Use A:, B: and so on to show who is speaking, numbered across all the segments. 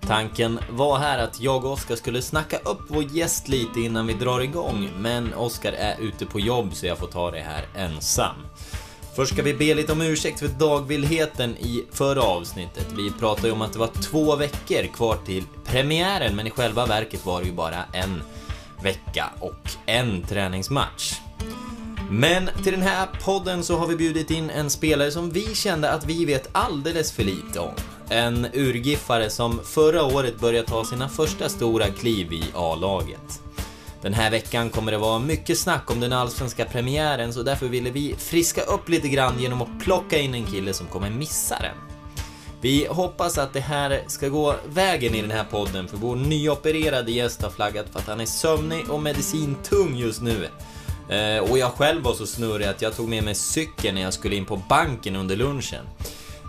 A: Tanken var här att jag och Oskar skulle snacka upp vår gäst lite innan vi drar igång, men Oskar är ute på jobb så jag får ta det här ensam. Först ska vi be lite om ursäkt för dagvillheten i förra avsnittet. Vi pratade ju om att det var två veckor kvar till premiären, men i själva verket var det ju bara en vecka och en träningsmatch. Men till den här podden så har vi bjudit in en spelare som vi kände att vi vet alldeles för lite om. En urgiffare som förra året började ta sina första stora kliv i A-laget. Den här veckan kommer det vara mycket snack om den allsvenska premiären så därför ville vi friska upp lite grann genom att plocka in en kille som kommer missa den. Vi hoppas att det här ska gå vägen i den här podden för vår nyopererade gäst har flaggat för att han är sömnig och medicintung just nu. Eh, och jag själv var så snurrig att jag tog med mig cykeln när jag skulle in på banken under lunchen.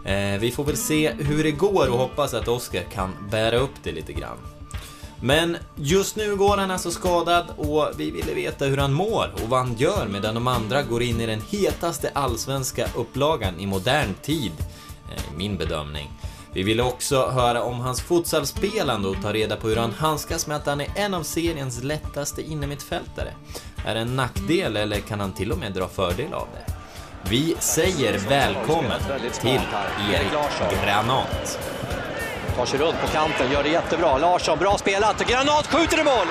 A: Eh, vi får väl se hur det går och hoppas att Oskar kan bära upp det lite grann. Men just nu går han alltså skadad och vi ville veta hur han mår och vad han gör medan de andra går in i den hetaste allsvenska upplagan i modern tid, eh, i min bedömning. Vi ville också höra om hans futsalspelande och ta reda på hur han handskas med att han är en av seriens lättaste innermittfältare. Är det en nackdel eller kan han till och med dra fördel av det? Vi säger välkommen till Erik Granat.
B: Tar sig runt på kanten, gör det jättebra. Larsson, bra spelat. Granat skjuter i mål!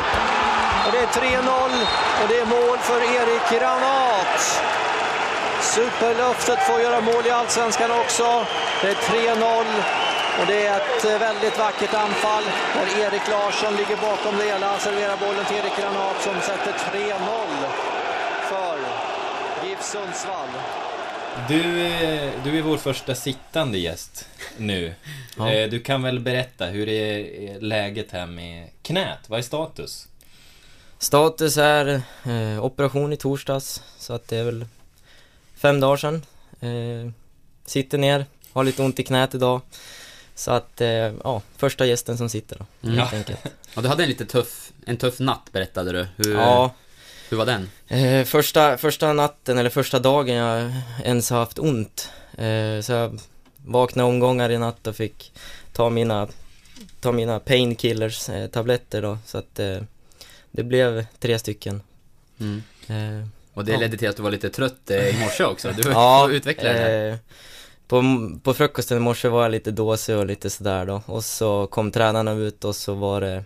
B: Och det är 3-0 och det är mål för Erik Granat. Superlöftet får göra mål i Allsvenskan också. Det är 3-0 och det är ett eh, väldigt vackert anfall där Erik Larsson ligger bakom det hela. Serverar bollen till Erik Granat som sätter 3-0 GIF Sundsvall.
A: Du, eh, du är vår första sittande gäst nu.
C: Ja.
A: Eh, Du kan väl berätta, hur är läget här med knät? Vad är status?
C: Status är eh, operation i torsdags, så att det är väl fem dagar sedan. Eh, sitter ner, har lite ont i knät idag. Så att, eh, ja, första gästen som sitter då,
D: Mm.
C: helt enkelt.
D: Ja, du hade en lite tuff, en tuff natt berättade du. Hur,
C: Ja,
D: hur var den?
C: eh, första, första natten, eller första dagen jag ens har haft ont. Eh, så jag vaknade omgångar i natt och fick ta mina, ta mina painkillers, eh, tabletter då. Så att eh, det blev tre stycken.
D: Mm.
C: Eh,
D: Och det ledde till att du var lite trött eh, i morse också. Du
C: Ja,
D: får utveckla det här.
C: på, på frukosten i morse var jag lite dåsig och lite sådär då. Och så kom tränarna ut och så var det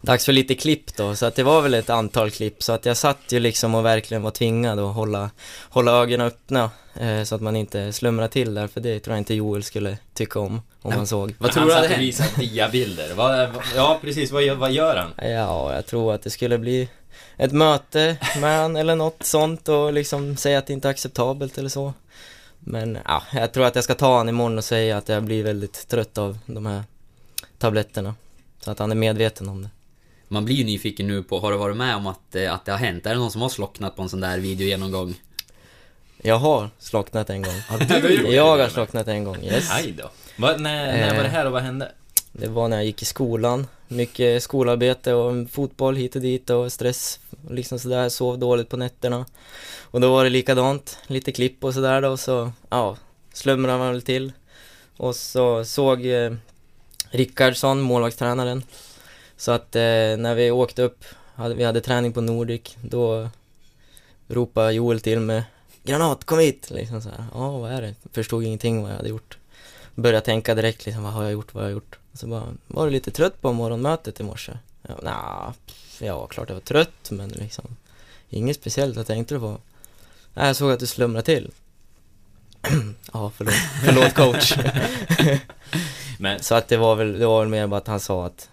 C: dags för lite klipp då. Så att det var väl ett antal klipp. Så att jag satt ju liksom och verkligen var tvingad att hålla, hålla ögonen öppna. Eh, så att man inte slumrar till där. För det tror jag inte Joel skulle tycka om, om han såg.
D: Vad tror du
A: han
D: hade hänt?
A: visade diabilder. Vad, vad- ja, precis. Vad, gör- vad gör han?
C: Ja, jag tror att det skulle bli ett möte med han eller något sånt och liksom säga att det inte är acceptabelt eller så. Men ja, jag tror att jag ska ta han imorgon och säga att jag blir väldigt trött av de här tabletterna. Så att han är medveten om det.
D: Man blir ju nyfiken nu på, har du varit med om att, eh, att det har hänt? Är det någon som har slocknat på en sån där videogenomgång?
C: Jag har slocknat en gång.
A: du
C: Jag har slocknat en gång, yes.
A: Aj då. Vad- när, när var det här och vad hände?
C: Det var när jag gick i skolan. Mycket skolarbete och fotboll hit och dit och stress och liksom sådär. Sov dåligt på nätterna. Och då var det likadant. Lite klipp och sådär då. Så ja, slumrade man väl till. Och så såg eh, Rickardsson, målvaktstränaren. Så att eh, när vi åkte upp, hade, vi hade träning på Nordic, då ropade Joel till mig Granat, kom hit! Liksom så här. Ja, vad är det? Förstod ingenting vad jag hade gjort. Började tänka direkt liksom, vad har jag gjort, vad har jag gjort? Så bara, var du lite trött på morgonmötet i morse? Ja, nah, pff, ja, klart jag var trött, men liksom Inget speciellt, jag tänkte på Nej, jag såg att du slumrade till Ja, förlåt, förlåt coach
A: Men
C: Så att det var väl, det var väl mer bara att han sa att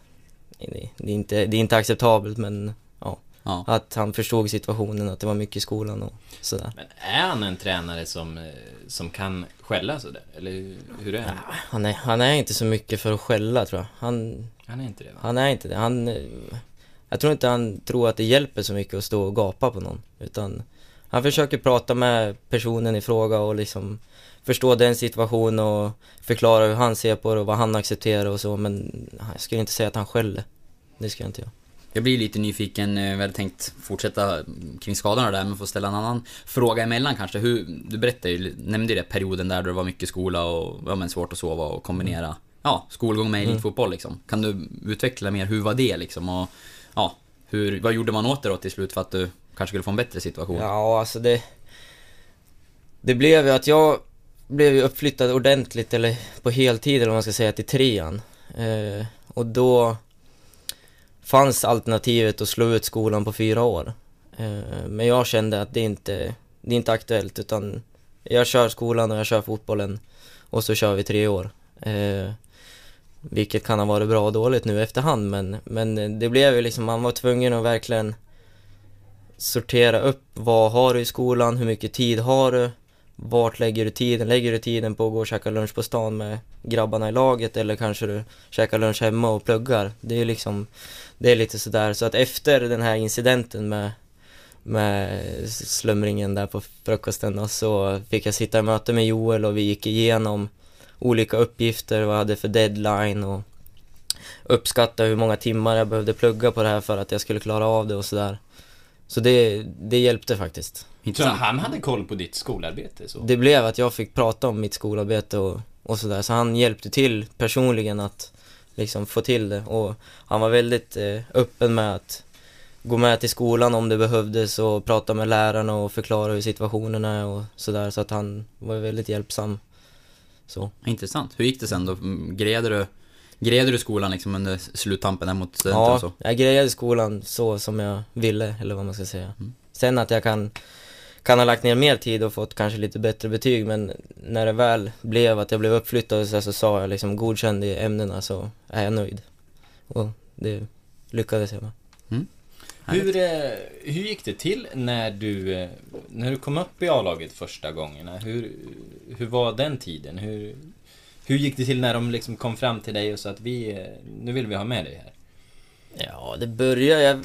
C: det, är inte, det är inte acceptabelt men ja,
D: Ja.
C: att han förstod situationen, att det var mycket i skolan och sådär
A: Men är han en tränare som, eh, som kan skälla sådär? Eller hur- är han?
C: han är, han är inte så mycket för att skälla tror jag Han,
A: Han är inte det va?
C: han är inte det, han eh, jag tror inte han tror att det hjälper så mycket att stå och gapa på någon. Utan han försöker prata med personen i fråga och liksom förstå den situationen och förklara hur han ser på det och vad han accepterar och så. Men jag skulle inte säga att han skäller. Det skulle jag inte göra.
D: Jag blir lite nyfiken, eh, vi hade tänkt fortsätta kring skadorna där, men får ställa en annan fråga emellan kanske. Hur, du berättade ju, nämnde ju det, perioden där det var mycket skola och ja, men svårt att sova och kombinera ja, skolgång med elitfotboll liksom. Kan du utveckla mer, hur var det liksom? Och ja, hur, vad gjorde man åt det då till slut för att du kanske skulle få en bättre situation?
C: Ja, alltså det... Det blev ju att jag blev ju uppflyttad ordentligt, eller på heltid eller vad man ska säga, till trean. Eh, och då fanns alternativet att slå ut skolan på fyra år. Eh, men jag kände att det inte, det är inte aktuellt utan jag kör skolan och jag kör fotbollen och så kör vi tre år. Eh, vilket kan ha varit bra och dåligt nu efterhand men, men det blev ju liksom, man var tvungen att verkligen sortera upp vad har du i skolan, hur mycket tid har du, vart lägger du tiden? Lägger du tiden på att gå och käka lunch på stan med grabbarna i laget eller kanske du käkar lunch hemma och pluggar? Det är liksom, det är lite sådär. Så att efter den här incidenten med, med slumringen där på frukosten då, så fick jag sitta i möte med Joel och vi gick igenom olika uppgifter, vad jag hade för deadline och uppskatta hur många timmar jag behövde plugga på det här för att jag skulle klara av det och sådär. Så det, det hjälpte faktiskt.
A: Så han hade koll på ditt skolarbete? Så.
C: Det blev att jag fick prata om mitt skolarbete och, och sådär, så han hjälpte till personligen att liksom få till det och han var väldigt eh, öppen med att gå med till skolan om det behövdes och prata med lärarna och förklara hur situationen är och sådär, så att han var väldigt hjälpsam. Så.
D: Intressant. Hur gick det sen då? Grejade du, grejade du skolan liksom under sluttampen där mot studenten
C: Ja,
D: och så?
C: jag grejade skolan så som jag ville, eller vad man ska säga.
D: Mm.
C: Sen att jag kan, kan ha lagt ner mer tid och fått kanske lite bättre betyg, men när det väl blev att jag blev uppflyttad och så, så sa jag liksom godkänd i ämnena så är jag nöjd. Och det lyckades jag med.
A: Hur, eh, hur gick det till när du, eh, när du kom upp i A-laget första gångerna? Hur, hur var den tiden? Hur, hur gick det till när de liksom kom fram till dig och sa att vi, eh, nu vill vi ha med dig här?
C: Ja, det började, jag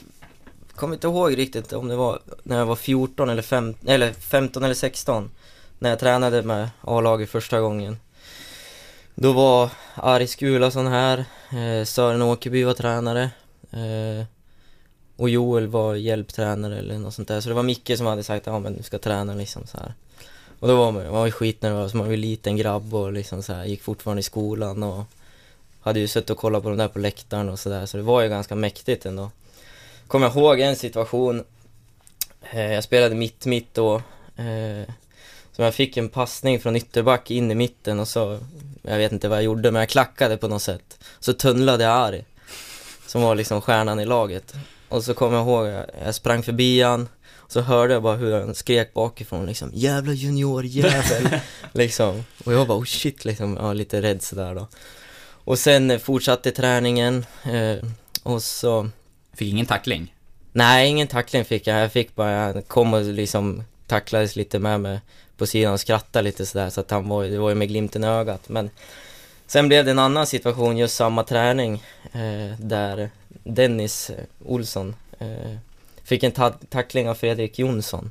C: kommer inte ihåg riktigt om det var när jag var 14 eller, fem, eller 15 eller 16. När jag tränade med A-laget första gången. Då var Aris Gulason här, eh, Sören Åkerby var tränare. Eh, och Joel var hjälptränare eller något sånt där. Så det var Micke som hade sagt ja men du ska träna liksom så här. Och då var man, man var ju skitnervös, man var ju liten grabb och liksom så här, gick fortfarande i skolan och hade ju suttit och kollat på de där på läktaren och sådär, så det var ju ganska mäktigt ändå. Kommer jag ihåg en situation, eh, jag spelade mitt-mitt då, eh, så jag fick en passning från ytterback in i mitten och så, jag vet inte vad jag gjorde, men jag klackade på något sätt. Så tunnlade jag Ari, som var liksom stjärnan i laget. Och så kommer jag ihåg, jag, sprang förbi han, så hörde jag bara hur han skrek bakifrån liksom Jävla juniorjävel! liksom. Och jag bara oh shit liksom, jag var lite rädd sådär då. Och sen eh, fortsatte träningen eh, och så
D: Fick ingen tackling?
C: Nej, ingen tackling fick jag. Jag fick bara, han kom och liksom tacklades lite med mig på sidan och skrattade lite sådär så att han var, det var ju med glimten i ögat. Men sen blev det en annan situation, just samma träning, eh, där Dennis eh, Olsson eh, fick en ta- tackling av Fredrik Jonsson.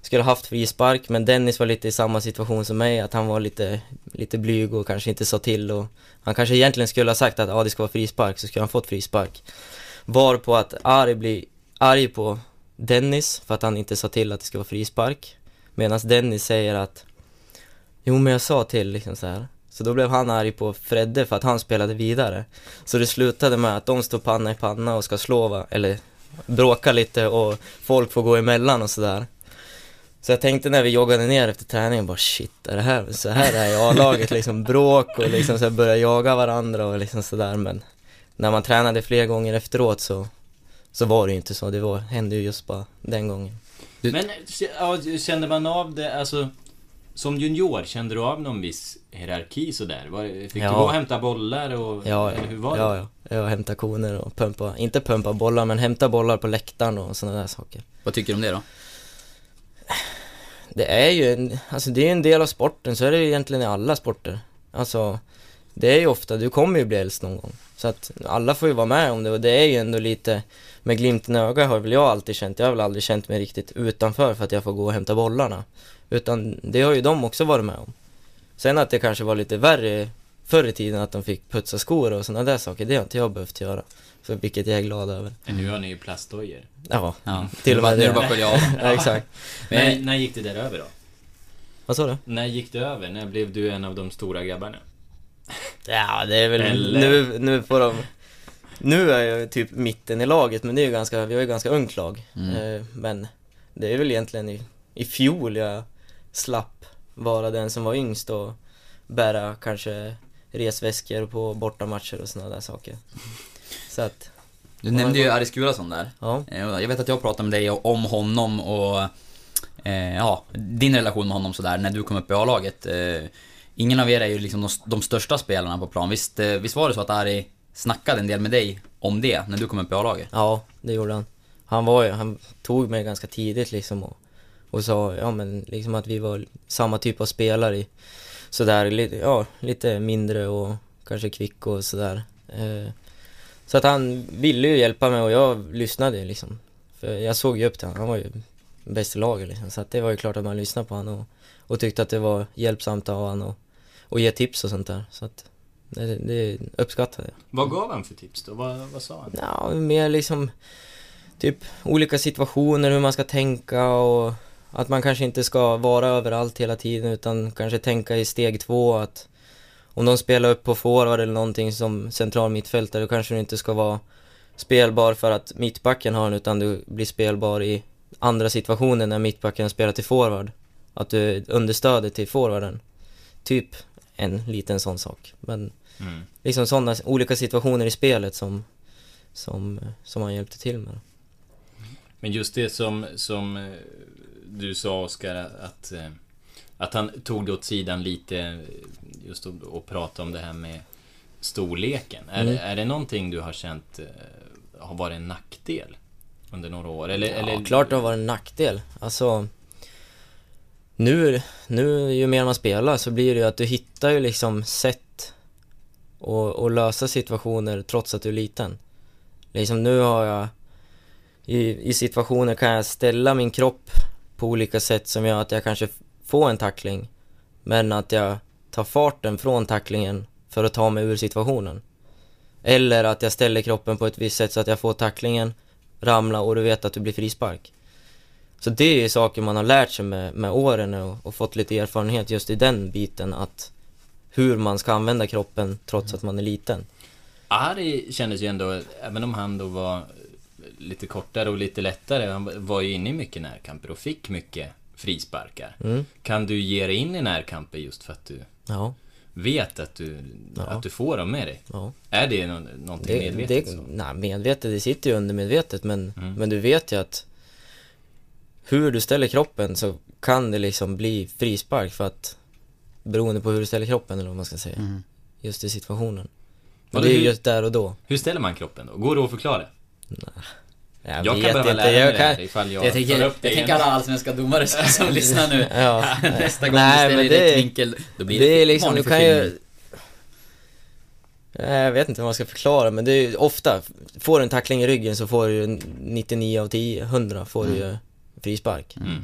C: Skulle haft frispark, men Dennis var lite i samma situation som mig, att han var lite, lite blyg och kanske inte sa till och han kanske egentligen skulle ha sagt att ja, det ska vara frispark, så skulle han fått frispark. Var på att Ari blir arg på Dennis för att han inte sa till att det ska vara frispark. Medan Dennis säger att Jo men jag sa till liksom så här. Så då blev han arg på Fredde för att han spelade vidare. Så det slutade med att de står panna i panna och ska slå va, eller bråka lite och folk får gå emellan och sådär. Så jag tänkte när vi joggade ner efter träningen bara shit, är det här, så här är i A-laget liksom bråk och liksom så börja jaga varandra och liksom sådär men när man tränade fler gånger efteråt så, så var det ju inte så, det var, hände ju just bara den gången.
A: Men ja, kände man av det, alltså som junior, kände du av någon viss hierarki sådär? Var, fick
C: Ja.
A: du gå och hämta bollar och...
C: Ja,
A: eller hur var
C: ja,
A: det?
C: ja, jag hämta koner och pumpa, inte pumpa bollar men hämta bollar på läktaren och sådana där saker.
D: Vad tycker du om det då?
C: Det är ju en, alltså det är en del av sporten, så är det ju egentligen i alla sporter. Alltså, det är ju ofta, du kommer ju bli äldst någon gång. Så att alla får ju vara med om det och det är ju ändå lite, med glimten i ögat har väl jag alltid känt, jag har väl aldrig känt mig riktigt utanför för att jag får gå och hämta bollarna. Utan det har ju de också varit med om. Sen att det kanske var lite värre förr i tiden att de fick putsa skor och sådana där saker, det har inte jag behövt göra. Så vilket jag är glad över.
A: Men nu har ni ju plastdojor.
C: Ja,
D: Ja,
C: till och med
D: Nu är det bara att skölja av.
C: ja exakt.
A: När, när gick det där över då?
C: Vad sa du?
A: När gick det över? När blev du en av de stora grabbarna?
C: Ja, det är väl
A: Eller?
C: nu, nu på de... Nu är jag typ mitten i laget, men det är ju ganska, vi har ju ganska ungt lag.
D: Mm.
C: Eh, men det är väl egentligen i, i fjol jag slapp vara den som var yngst och bära kanske resväskor på bortamatcher och sådana där saker. Så att,
D: Du nämnde ju Aris Gurason där.
C: ja.
D: Eh, Jag vet att jag pratade med dig om honom och eh, ja, din relation med honom sådär när du kom upp i A-laget. Eh, ingen av er är ju liksom de, de största spelarna på plan. Visst, eh, visst var det så att Ari snackade en del med dig om det när du kom upp i A-laget?
C: Ja, det gjorde han. Han var ju, han tog mig ganska tidigt liksom och, och sa, ja men liksom att vi var samma typ av spelare i sådär, lite, ja, lite mindre och kanske kvick och sådär. Eh, så att han ville ju hjälpa mig och jag lyssnade ju liksom. För jag såg ju upp till honom, han var ju bäst i laget liksom. Så att det var ju klart att man lyssnade på honom och, och tyckte att det var hjälpsamt av honom och, och ge tips och sånt där. Så att det, det uppskattade jag.
A: Vad gav han för tips då? Vad, vad sa han?
C: Ja, mer liksom typ olika situationer, hur man ska tänka och att man kanske inte ska vara överallt hela tiden utan kanske tänka i steg två att om de spelar upp på forward eller någonting som central mittfältare då kanske du inte ska vara spelbar för att mittbacken har den utan du blir spelbar i andra situationer när mittbacken spelar till forward. Att du är understödet till forwarden. Typ en liten sån sak. Men
A: Mm.
C: liksom sådana olika situationer i spelet som, som, som han hjälpte till med.
A: Men just det som, som eh, du sa Oskar, att, eh, att han tog det åt sidan lite eh, just och, och pratade om det här med storleken. Är,
C: Mm.
A: är det någonting du har känt har varit en nackdel under några år? Eller,
C: Ja,
A: eller,
C: klart det har varit en nackdel. Alltså, nu, nu ju mer man spelar så blir det ju att du hittar ju liksom sätt att, att lösa situationer trots att du är liten. Liksom nu har jag, i, i situationer kan jag ställa min kropp på olika sätt som gör att jag kanske får en tackling, men att jag tar farten från tacklingen för att ta mig ur situationen. Eller att jag ställer kroppen på ett visst sätt så att jag får tacklingen, ramla och du vet att du blir frispark. Så det är saker man har lärt sig med, med åren och, och fått lite erfarenhet just i den biten att hur man ska använda kroppen trots att man är liten.
A: Ari kändes ju ändå, även om han då var lite kortare och lite lättare, han var ju inne i mycket närkamper och fick mycket frisparkar.
C: Mm.
A: Kan du ge dig in i närkamper just för att du
C: Ja,
A: vet att du,
C: Ja.
A: att du får dem med dig?
C: ja.
A: Är det nå- någonting
C: Det,
A: medvetet?
C: det, nej, medvetet, det sitter ju undermedvetet men,
A: Mm.
C: men du vet ju att hur du ställer kroppen så kan det liksom bli frispark för att beroende på hur du ställer kroppen eller vad man ska säga.
D: Mm.
C: Just i situationen. Men det är ju
A: hur-
C: just där och då.
A: Hur ställer man kroppen då? Går det att förklara?
C: Jag,
A: Jag, kan
C: vet
A: behöva
C: inte,
A: lära mig
C: jag
A: det
C: kan...
A: här ifall jag,
D: Jag tänker,
A: tar
D: jag
A: upp det
D: tänker alla allsvenska domare som, som lyssnar nu.
C: Ja.
D: Nästa gång
C: Nej,
D: du ställer
C: men
D: i
C: det-
D: rätt vinkel, då blir
C: det
D: det,
C: är liksom, du kan ju... Jag vet inte vad man ska förklara men det är ju ofta, får du en tackling i ryggen så får du ju 99 av 10, 100 får du ju frispark.
A: Mm.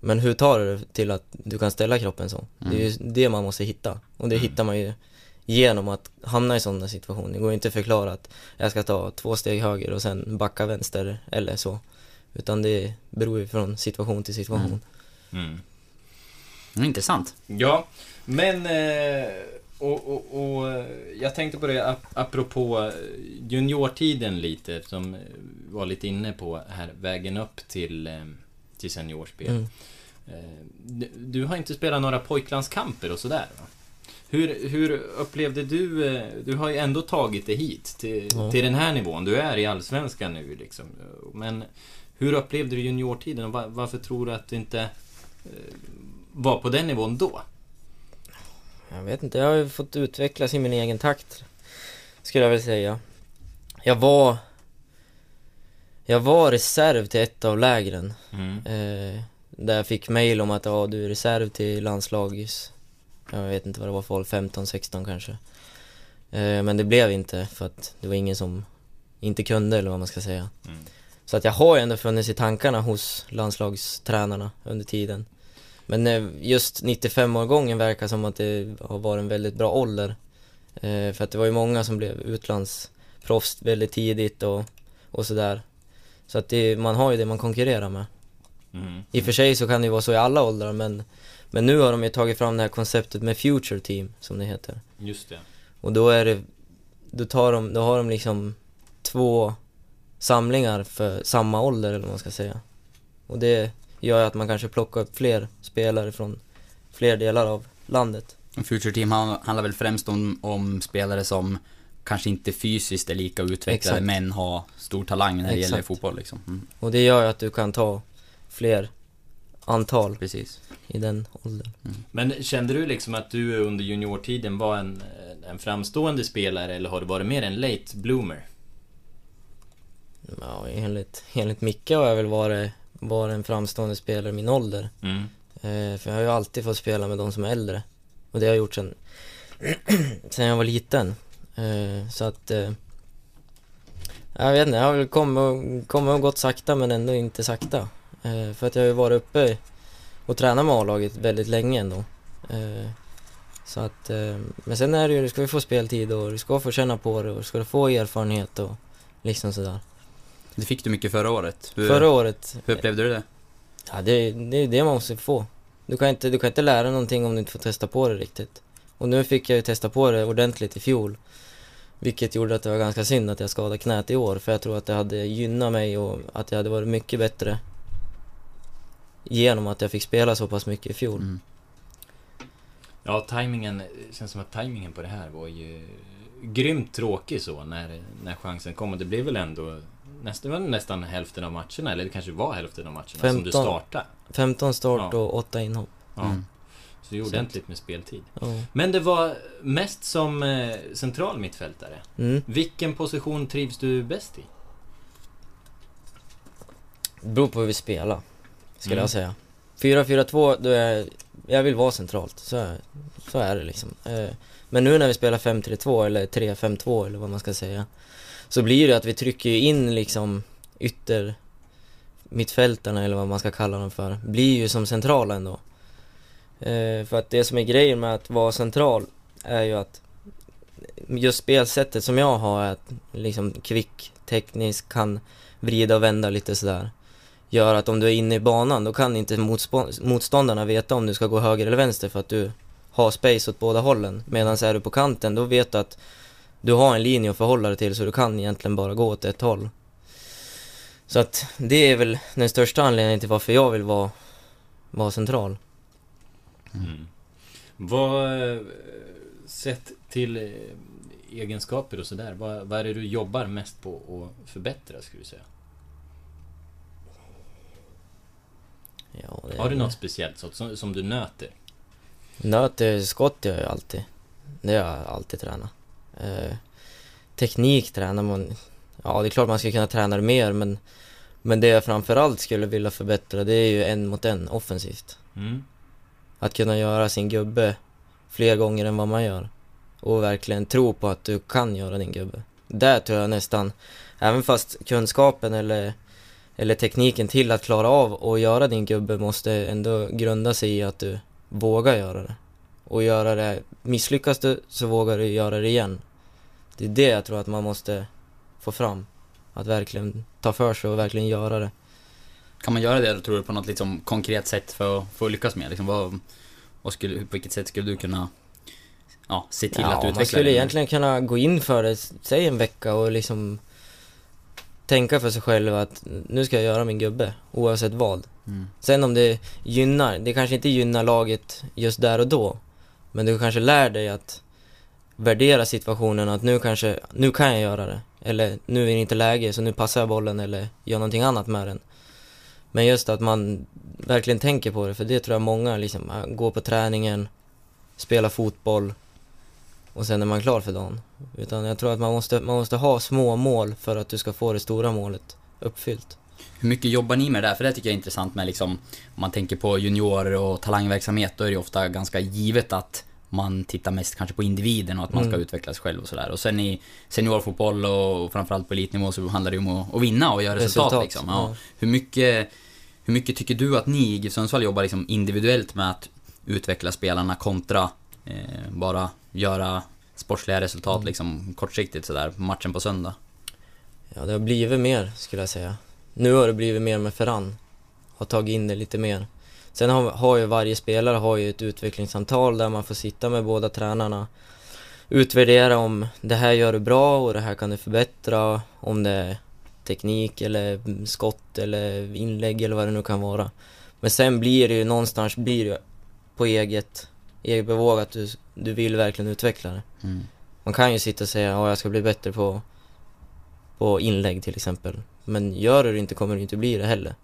C: Men hur tar du det till att du kan ställa kroppen så? Det är ju det man måste hitta. Och det hittar man ju genom att hamna i sådana situationer. Det går ju inte att förklara att jag ska ta två steg höger och sen backa vänster eller så. Utan det beror ju från situation till situation.
A: Mm.
D: Mm, intressant.
A: Ja, men... Eh, och, och, och eh, jag tänkte på det ap- apropå eh, juniortiden lite, eftersom eh, var lite inne på här vägen upp till, till seniorspel.
C: Mm.
A: Du- Du har inte spelat några pojklandskamper och sådär va? Hur, hur upplevde du, du har ju ändå tagit dig hit till,
C: Ja.
A: till den här nivån, du är i Allsvenskan nu liksom. Men hur upplevde du juniortiden och va- varför tror du att du inte var på den nivån då?
C: Jag vet inte, jag har ju fått utvecklas i min egen takt. Skulle jag väl säga. Jag var... Jag var reserv till ett av lägren.
A: Mm.
C: Eh, där jag fick mail om att ja, du är reserv till landslags Jag vet inte vad det var för ålder, 15, 16 kanske. Eh, men det blev inte för att det var ingen som inte kunde eller vad man ska säga.
A: Mm.
C: Så att jag har ju ändå funnits i tankarna hos landslagstränarna under tiden. Men eh, just 95-årgången verkar som att det har varit en väldigt bra ålder. Eh, för att det var ju många som blev utlandsproffs väldigt tidigt och, och sådär. Så att det, man har ju det man konkurrerar med.
A: Mm.
C: I och för sig så kan det ju vara så i alla åldrar men, men nu har de ju tagit fram det här konceptet med Future Team, som det heter.
A: Just det.
C: Och då är det, då tar de, då har de liksom två samlingar för samma ålder eller vad man ska säga. Och det gör att man kanske plockar upp fler spelare från fler delar av landet.
D: Future Team han- handlar väl främst om, om spelare som kanske inte fysiskt är lika utvecklade
C: Exakt.
D: men har stor talang när det
C: Exakt.
D: gäller fotboll liksom. Mm,
C: Och det gör ju att du kan ta fler antal
D: precis.
C: i den åldern.
A: Men kände du liksom att du under juniortiden var en, en framstående spelare eller har du varit mer en late bloomer?
C: Ja, enligt, enligt Micke har jag väl varit, varit en framstående spelare i min ålder.
A: Mm.
C: Eh, för jag har ju alltid fått spela med de som är äldre. Och det har jag gjort sen, sen jag var liten. Eh, så att... Eh, jag vet inte, jag har väl kommit och, kommit och gått sakta men ändå inte sakta. Eh, för att jag har ju varit uppe och tränat med A-laget väldigt länge ändå. Eh, så att, eh, men sen är det ju, du ska ju få speltid och du ska få känna på det och du ska få erfarenhet och liksom sådär.
D: Det fick du mycket förra året. Hur,
C: Förra året,
D: hur upplevde du det?
C: Ja, det, det är det man måste få. Du kan, inte, du kan inte lära någonting om du inte får testa på det riktigt. Och nu fick jag ju testa på det ordentligt i fjol. Vilket gjorde att det var ganska synd att jag skadade knät i år, för jag tror att det hade gynnat mig och att jag hade varit mycket bättre genom att jag fick spela så pass mycket i fjol.
D: Mm.
A: Ja, tajmingen, det känns som att tajmingen på det här var ju grymt tråkig så när, när chansen kom. Och det blev väl ändå nästan, nästan hälften av matcherna, eller det kanske var hälften av matcherna som du
C: 15.
A: startade.
C: 15 start
A: Ja.
C: och 8 inhopp.
A: Ja.
D: Mm.
A: Så det är ordentligt med speltid.
C: Ja.
A: Men det var mest som eh, central mittfältare.
C: Mm.
A: Vilken position trivs du bäst i?
C: Det beror på hur vi spelar, skulle
A: Mm.
C: jag säga. 4-4-2, då är jag vill vara centralt. Så är, så är det liksom. Eh, Men nu när vi spelar 5-3-2 eller 3-5-2 eller vad man ska säga. Så blir det att vi trycker in liksom ytter mittfältarna eller vad man ska kalla dem för. Blir ju som centrala ändå. Eh, För att det som är grejen med att vara central är ju att just spelsättet som jag har är att liksom kvick, teknisk, kan vrida och vända lite sådär. Gör att om du är inne i banan då kan inte motståndarna veta om du ska gå höger eller vänster för att du har space åt båda hållen. Medan är du på kanten då vet du att du har en linje att förhålla dig till så du kan egentligen bara gå åt ett håll. Så att det är väl den största anledningen till varför jag vill vara, vara central.
A: Mm. Vad, eh, sett till eh, egenskaper och sådär, vad, vad är det du jobbar mest på att förbättra skulle du säga?
C: Ja, det
A: Har du något speciellt så, som, som du nöter?
C: Nöter skott gör jag alltid. Det har jag alltid tränat. Eh, teknik tränar man... Ja, det är klart man ska kunna träna det mer, men... Men det jag framförallt skulle vilja förbättra, det är ju en mot en offensivt.
A: Mm.
C: Att kunna göra sin gubbe fler gånger än vad man gör. Och verkligen tro på att du kan göra din gubbe. Där tror jag nästan, även fast kunskapen eller, eller tekniken till att klara av att göra din gubbe måste ändå grunda sig i att du vågar göra det. Och göra det, misslyckas du så vågar du göra det igen. Det är det jag tror att man måste få fram. Att verkligen ta för sig och verkligen göra det.
D: Kan man göra det tror du på något liksom konkret sätt för, för att lyckas med? Liksom, vad, vad skulle, på vilket sätt skulle du kunna ja, se till att utveckla
C: man skulle
D: det?
C: egentligen kunna gå in för det, säg en vecka och liksom tänka för sig själv att nu ska jag göra min gubbe, oavsett vad.
D: Mm.
C: Sen om det gynnar, det kanske inte gynnar laget just där och då, men du kanske lär dig att värdera situationen, att nu kanske, nu kan jag göra det. Eller nu är det inte läge, så nu passar jag bollen eller gör någonting annat med den. Men just att man verkligen tänker på det, för det tror jag många liksom, går på träningen, spelar fotboll och sen är man klar för dagen. Utan jag tror att man måste, man måste ha små mål för att du ska få det stora målet uppfyllt.
D: Hur mycket jobbar ni med det där? För det tycker jag är intressant med liksom, om man tänker på juniorer och talangverksamhet, då är det ju ofta ganska givet att man tittar mest kanske på individen och att man ska
C: Mm.
D: utvecklas själv och sådär. Och sen i seniorfotboll och framförallt på elitnivå så handlar det ju om att, att vinna och göra resultat,
C: Resultat,
D: liksom. Ja. Hur, mycket, hur mycket tycker du att ni i GIF Sundsvall jobbar liksom individuellt med att utveckla spelarna kontra eh, bara göra sportsliga resultat
C: Mm.
D: liksom kortsiktigt sådär, matchen på söndag?
C: Ja, det har blivit mer skulle jag säga. Nu har det blivit mer med Ferran. Har tagit in det lite mer. Sen har, har ju varje spelare har ju ett utvecklingssamtal där man får sitta med båda tränarna. Utvärdera om det här gör du bra och det här kan du förbättra. Om det är teknik eller skott eller inlägg eller vad det nu kan vara. Men sen blir det ju någonstans blir det på eget, eget bevåg att du, du vill verkligen utveckla det.
D: Mm.
C: Man kan ju sitta och säga att jag ska bli bättre på, på inlägg till exempel. Men gör du det inte kommer du inte bli det heller.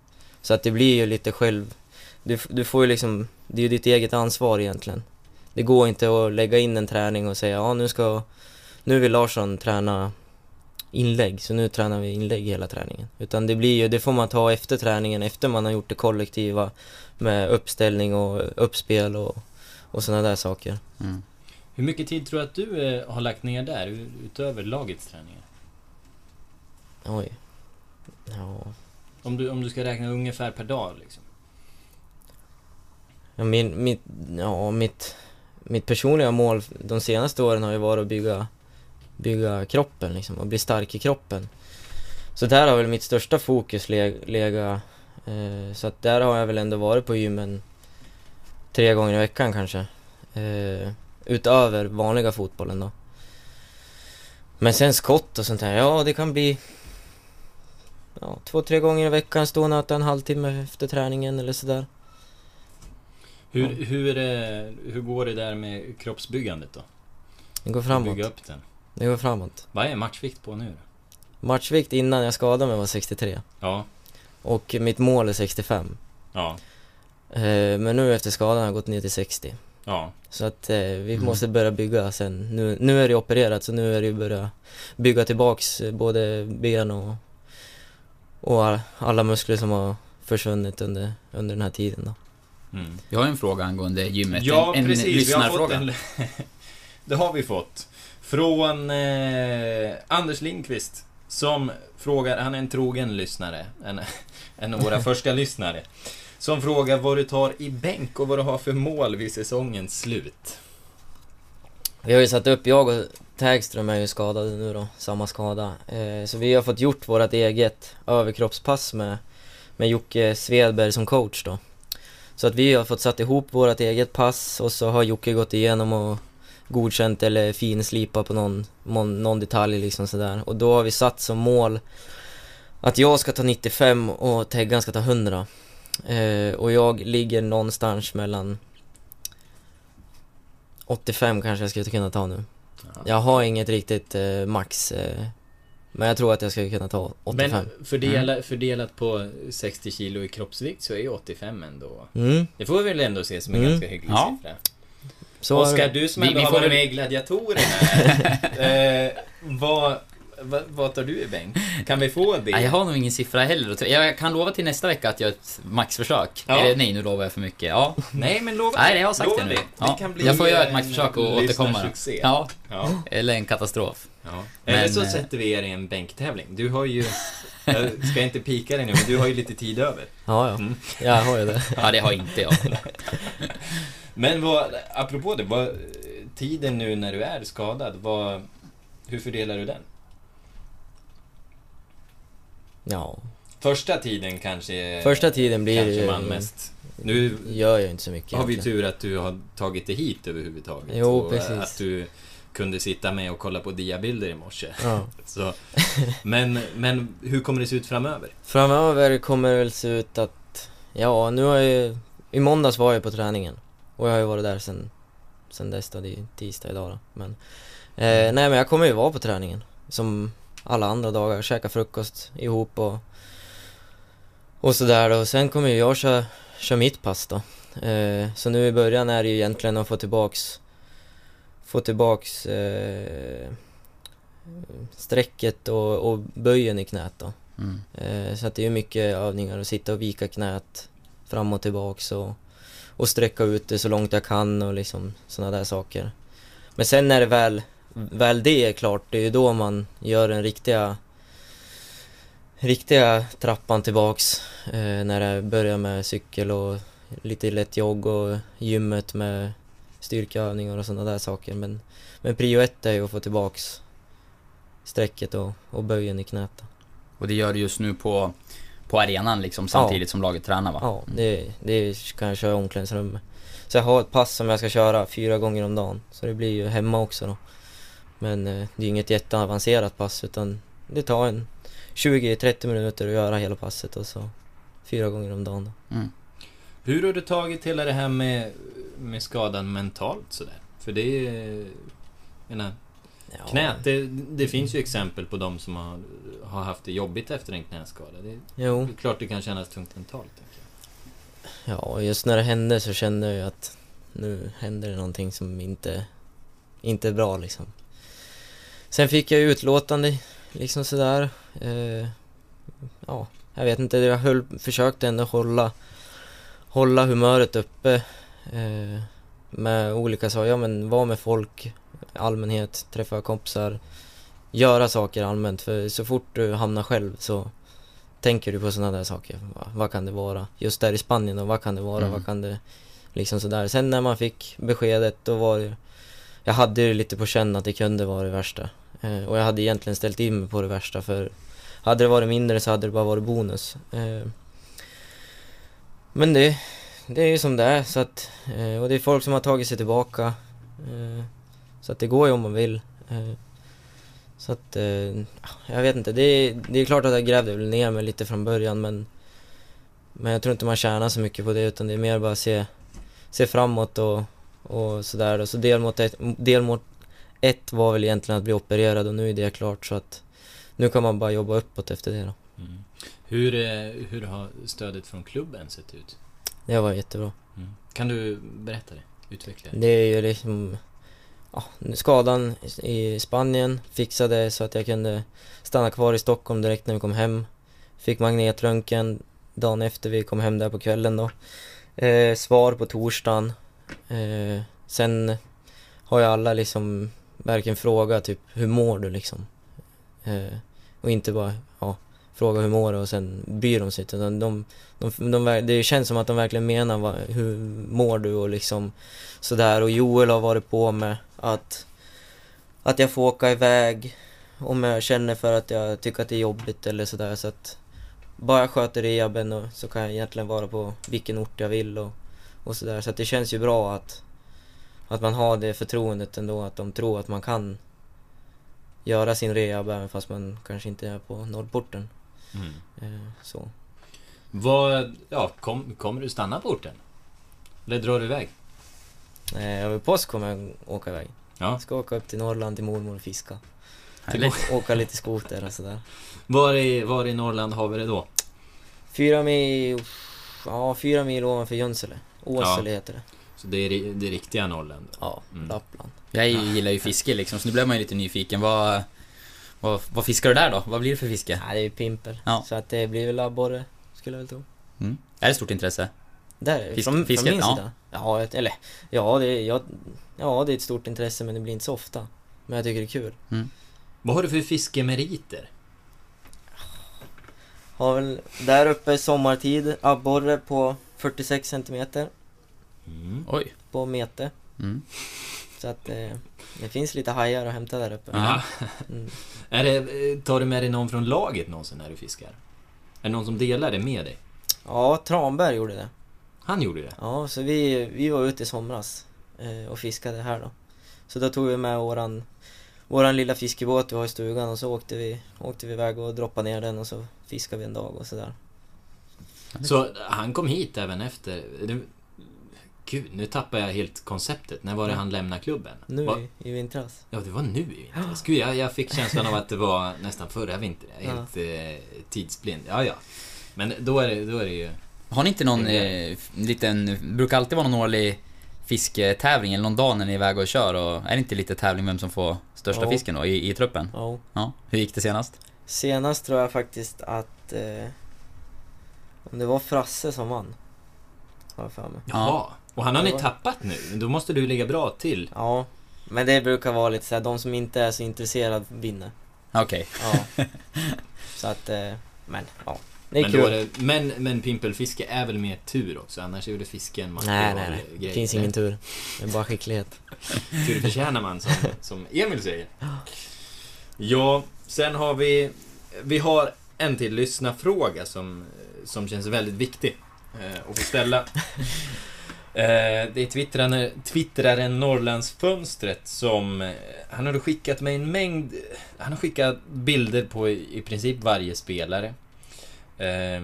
C: Så att det blir ju lite själv... Du, du får ju liksom... Det är ju ditt eget ansvar egentligen. Det går inte att lägga in en träning och säga ja nu ska... Nu vill Larsson träna inlägg, så nu tränar vi inlägg hela träningen. Utan det blir ju, det får man ta efter träningen, efter man har gjort det kollektiva med uppställning och uppspel och, och sådana där saker.
D: Mm.
A: Hur mycket tid tror du att du eh, har lagt ner där, utöver lagets träningar?
C: Oj. Ja,
A: Om du, om du ska räkna ungefär per dag liksom.
C: Ja, min, mitt, ja, mitt, mitt personliga mål de senaste åren har ju varit att bygga, bygga kroppen liksom, och bli stark i kroppen. Så där har väl mitt största fokus legat. Eh, så att där har jag väl ändå varit på gymmen tre gånger i veckan kanske. Eh, utöver vanliga fotbollen då. Men sen skott och sånt här, ja det kan bli ja, två, tre gånger i veckan, stå och nöta en halvtimme efter träningen eller sådär.
A: Hur, hur, hur går det där med kroppsbyggandet då?
C: Det går framåt.
A: Bygga upp den.
C: Det går framåt.
A: Vad är matchvikt på nu?
C: Matchvikt innan jag skadade mig var 63
A: Ja,
C: och mitt mål är 65.
A: ja,
C: Eh, men nu efter skadan har jag gått ner till 60.
A: ja.
C: Så att eh, vi
D: Mm.
C: måste börja bygga sen. Nu, nu är det opererat så nu är det ju börja bygga tillbaks eh, både ben och, och all- alla muskler som har försvunnit under, under den här tiden då.
A: Mm.
D: Jag har en fråga angående gymmet.
A: Ja,
D: en, en
A: precis. Vi har fått
D: lyssnarfråga.
A: en... det har vi fått. Från eh, Anders Lindqvist. Som frågar, han är en trogen lyssnare. En, en av våra första lyssnare. Som frågar vad du tar i bänk och vad du har för mål vid säsongens slut.
C: Vi har ju satt upp, jag och Tägström är ju skadade nu då, samma skada. Eh, så vi har fått gjort vårt eget överkroppspass med, med Jocke Svedberg som coach då. Så att vi har fått satt ihop vårt eget pass och så har Jocke gått igenom och godkänt eller finslipat på någon, någon, detalj liksom sådär. Och då har vi satt som mål att jag ska ta 95 och Teggan ska ta 100. Eh, och jag ligger någonstans mellan 85 kanske jag skulle kunna ta nu. Jag har inget riktigt eh, max. Eh, men jag tror att jag skulle kunna ta 85.
A: Men fördela, fördelat på 60 kilo i kroppsvikt så är ju 85 ändå...
C: Mm,
A: Det får vi väl ändå se som en
C: Mm.
A: ganska hygglig
D: Ja.
A: siffra.
C: så
A: Oskar, du som
D: Vi-
A: ändå
D: vi
A: har varit med i Gladiatorerna. eh, vad, vad, vad tar du i bänk? Kan vi få det?
D: Nej, jag har nog ingen siffra heller. Jag kan lova till nästa vecka att jag gör ett maxförsök.
A: Ja.
D: Eller nej, nu lovar jag för mycket. Ja.
A: Nej, men lova
D: Nej, jag har sagt
A: lova
D: det nu.
A: Det
D: Ja.
A: kan bli
D: Jag får göra ett maxförsök och återkomma. Ja,
A: Ja.
D: eller en katastrof.
A: ja. Eller
D: Men,
A: så
D: eh,
A: sätter vi er i en bänktävling. Du har ju... Jag ska inte pika dig nu, men du har ju lite tid över.
C: Ja, ja.
A: Mm.
C: Jag har ju det.
D: Ja, det har inte jag.
A: Men vad, apropå det, vad, tiden nu när du är skadad, vad, hur fördelar du den?
C: Ja.
A: Första tiden kanske...
C: Första tiden blir
A: kanske man mest... Nu
C: Gör jag inte så mycket
A: har vi
C: egentligen.
A: tur att du har tagit dig hit överhuvudtaget.
C: Jo,
A: och
C: precis.
A: att du kunde sitta med och kolla på diabilder i morse.
C: Ja.
A: Så, men, men hur kommer det se ut framöver?
C: Framöver kommer det väl se ut att... Ja, nu har jag ju... I måndags var jag på träningen. Och jag har ju varit där sen, sen dess då, det är tisdag idag då. Men... Eh, nej men jag kommer ju vara på träningen. Som alla andra dagar. Käka frukost ihop och... Och sådär då. Och sen kommer ju jag köra, köra mitt pass då. Eh, så nu i början är det ju egentligen att få tillbaks... Få tillbaks... Eh, strecket och, och böjen i knät då.
D: Mm.
C: Eh, Så att det är mycket övningar att sitta och vika knät fram och tillbaks och, och sträcka ut det så långt jag kan och liksom sådana där saker. Men sen när det väl, väl det är klart, det är ju då man gör den riktiga riktiga trappan tillbaks eh, när det börjar med cykel och lite lätt jogg och gymmet med styrkeövningar och sådana där saker. Men, men prio ett är ju att få tillbaks strecket och, och böjen i knät.
D: Och det gör du just nu på, på arenan liksom samtidigt som laget tränar va?
C: Ja, det, det kan jag köra i omklädningsrummet. Så jag har ett pass som jag ska köra fyra gånger om dagen. Så det blir ju hemma också då. Men eh, det är inget jätteavancerat pass utan det tar en 20-30 minuter att göra hela passet och så fyra gånger om dagen då.
D: Mm.
A: Hur har du tagit hela det här med, med skadan mentalt sådär? För det är... Menar,
C: Ja,
A: knät, det, det finns ju exempel på de som har, har haft det jobbigt efter en knäskada. Det
C: Jo,
A: det är klart det kan kännas tungt mentalt.
C: Ja just när det hände så kände jag ju att nu händer det någonting som inte, inte är bra liksom. Sen fick jag utlåtande liksom sådär. Eh, ja, jag vet inte, jag höll, försökte ändå hålla, hålla humöret uppe. Eh, med olika saker, ja men vara med folk, allmänhet, träffa kompisar. Göra saker allmänt, för så fort du hamnar själv så tänker du på sådana där saker. Va, vad kan det vara? Just där i Spanien då, vad kan det vara?
D: Mm.
C: Vad kan det... Liksom sådär. Sen när man fick beskedet, då var det... Jag hade ju lite på känn att det kunde vara det värsta. Eh, och jag hade egentligen ställt in mig på det värsta för hade det varit mindre så hade det bara varit bonus. Eh, men det, det är ju som det är så att, eh, och det är folk som har tagit sig tillbaka. Eh, så att det går ju om man vill. Eh, så att, eh, jag vet inte, det är, det är klart att jag grävde väl ner mig lite från början men Men jag tror inte man tjänar så mycket på det utan det är mer bara att se, se framåt och, och sådär då. Så delmål delmål ett var väl egentligen att bli opererad och nu är det klart så att Nu kan man bara jobba uppåt efter det då.
A: Mm. Hur, eh, hur har stödet från klubben sett ut?
C: Det var jättebra.
A: Mm. Kan du berätta det? Utveckla det.
C: Det är ju liksom ja, skadan i Spanien fixade så att jag kunde stanna kvar i Stockholm direkt när vi kom hem. Fick magnetröntgen dagen efter vi kom hem där på kvällen då. Eh, svar på torsdagen. Eh, sen har ju alla liksom verkligen fråga typ hur mår du liksom? Eh, och inte bara ja, fråga hur mår du och sen bryr de sig inte. Utan de, de, de, de, det känns som att de verkligen menar vad, hur mår du och liksom sådär. Och Joel har varit på med att, att jag får åka iväg om jag känner för att jag tycker att det är jobbigt eller sådär. Så att bara jag sköter rehaben och så kan jag egentligen vara på vilken ort jag vill och, och sådär. Så att det känns ju bra att, att man har det förtroendet ändå, att de tror att man kan göra sin rehab även fast man kanske inte är på Norrporten.
A: Mm.
C: Eh, så.
A: Vad, ja, kom, kommer du stanna på orten? Eller drar du iväg?
C: Eh, över påsk kommer jag åka iväg.
A: Ja.
C: Jag ska åka upp till Norrland till mormor och fiska.
D: Härligt.
C: Åka lite skoter och sådär.
A: Var i, var i Norrland har vi det då?
C: Fyra mil, ja fyra mil ovanför Junsele. Åsele heter det.
A: Så det är det riktiga Norrland?
C: Ja,
A: Mm.
C: Lappland.
D: Jag gillar ju fiske liksom, så nu blev man ju lite nyfiken. Vad, vad, vad fiskar du där då? Vad blir det för fiske?
C: Nej, det är ju pimpel.
D: Ja.
C: Så att det blir väl abborre, skulle jag väl tro.
D: Mm. Är det stort intresse?
C: Där
D: Fisk-
C: från,
D: fisket,
C: från min
D: ja.
C: sida. Ja, eller ja det, är, jag, ja, det är ett stort intresse men det blir inte så ofta. Men jag tycker det är kul.
A: Vad har du för fiskemeriter?
C: Har väl där uppe sommartid abborre på 46 centimeter
A: Mm.
D: Oj.
C: på mete.
D: Mm.
C: Så att eh, det finns lite hajar att hämta där uppe. Mm.
A: Är det, eh, tar du med dig någon från laget någonsin när du fiskar? Är det någon som delar det med dig?
C: Ja, Tranberg gjorde det.
A: Han gjorde det?
C: Ja, så vi, vi var ute i somras eh, och fiskade här då. Så då tog vi med våran, våran lilla fiskebåt vi har i stugan och så åkte vi, åkte vi iväg och droppade ner den och så fiskade vi en dag och sådär.
A: Så han kom hit även efter... Gud, nu tappar jag helt konceptet. När var det han lämnade klubben?
C: Nu
A: Va-
C: i, vintras.
A: Ja, det var nu i vintras. Gud, jag, jag fick känslan av att det var nästan förra vintern. Jag är helt eh, tidsblind. Ja, ja. Men då är det, då är det ju...
D: Har ni inte någon eh, liten, brukar alltid vara någon årlig fisketävling eller någon dag när ni är iväg och kör och är det inte lite tävling vem som får största
C: Ja.
D: fisken då i, i truppen?
C: Ja.
D: Ja. Hur gick det senast?
C: Senast tror jag faktiskt att... Eh, om det var Frasse som vann. Har jag för mig.
A: Jaha. Och han har ni tappat nu. Då måste du ligga bra till.
C: Ja, men det brukar vara lite såhär, de som inte är så intresserade vinner.
D: Okej.
C: Ja. så att, eh, men ja. Det är
A: Men,
C: kul.
A: det, men, men pimpelfiske är väl mer tur också, annars är det fisken man
C: Nej, nej, nej. Det finns ingen tur. Det är bara skicklighet.
A: Tur förtjänar man, som, som Emil säger. Ja, sen har vi... Vi har en till lyssnarfråga som, som känns väldigt viktig eh, att få ställa. Eh, det är twittraren, twittraren Norrlandsfönstret som... Eh, han har skickat mig en mängd... Han har skickat bilder på i, princip varje spelare. Eh,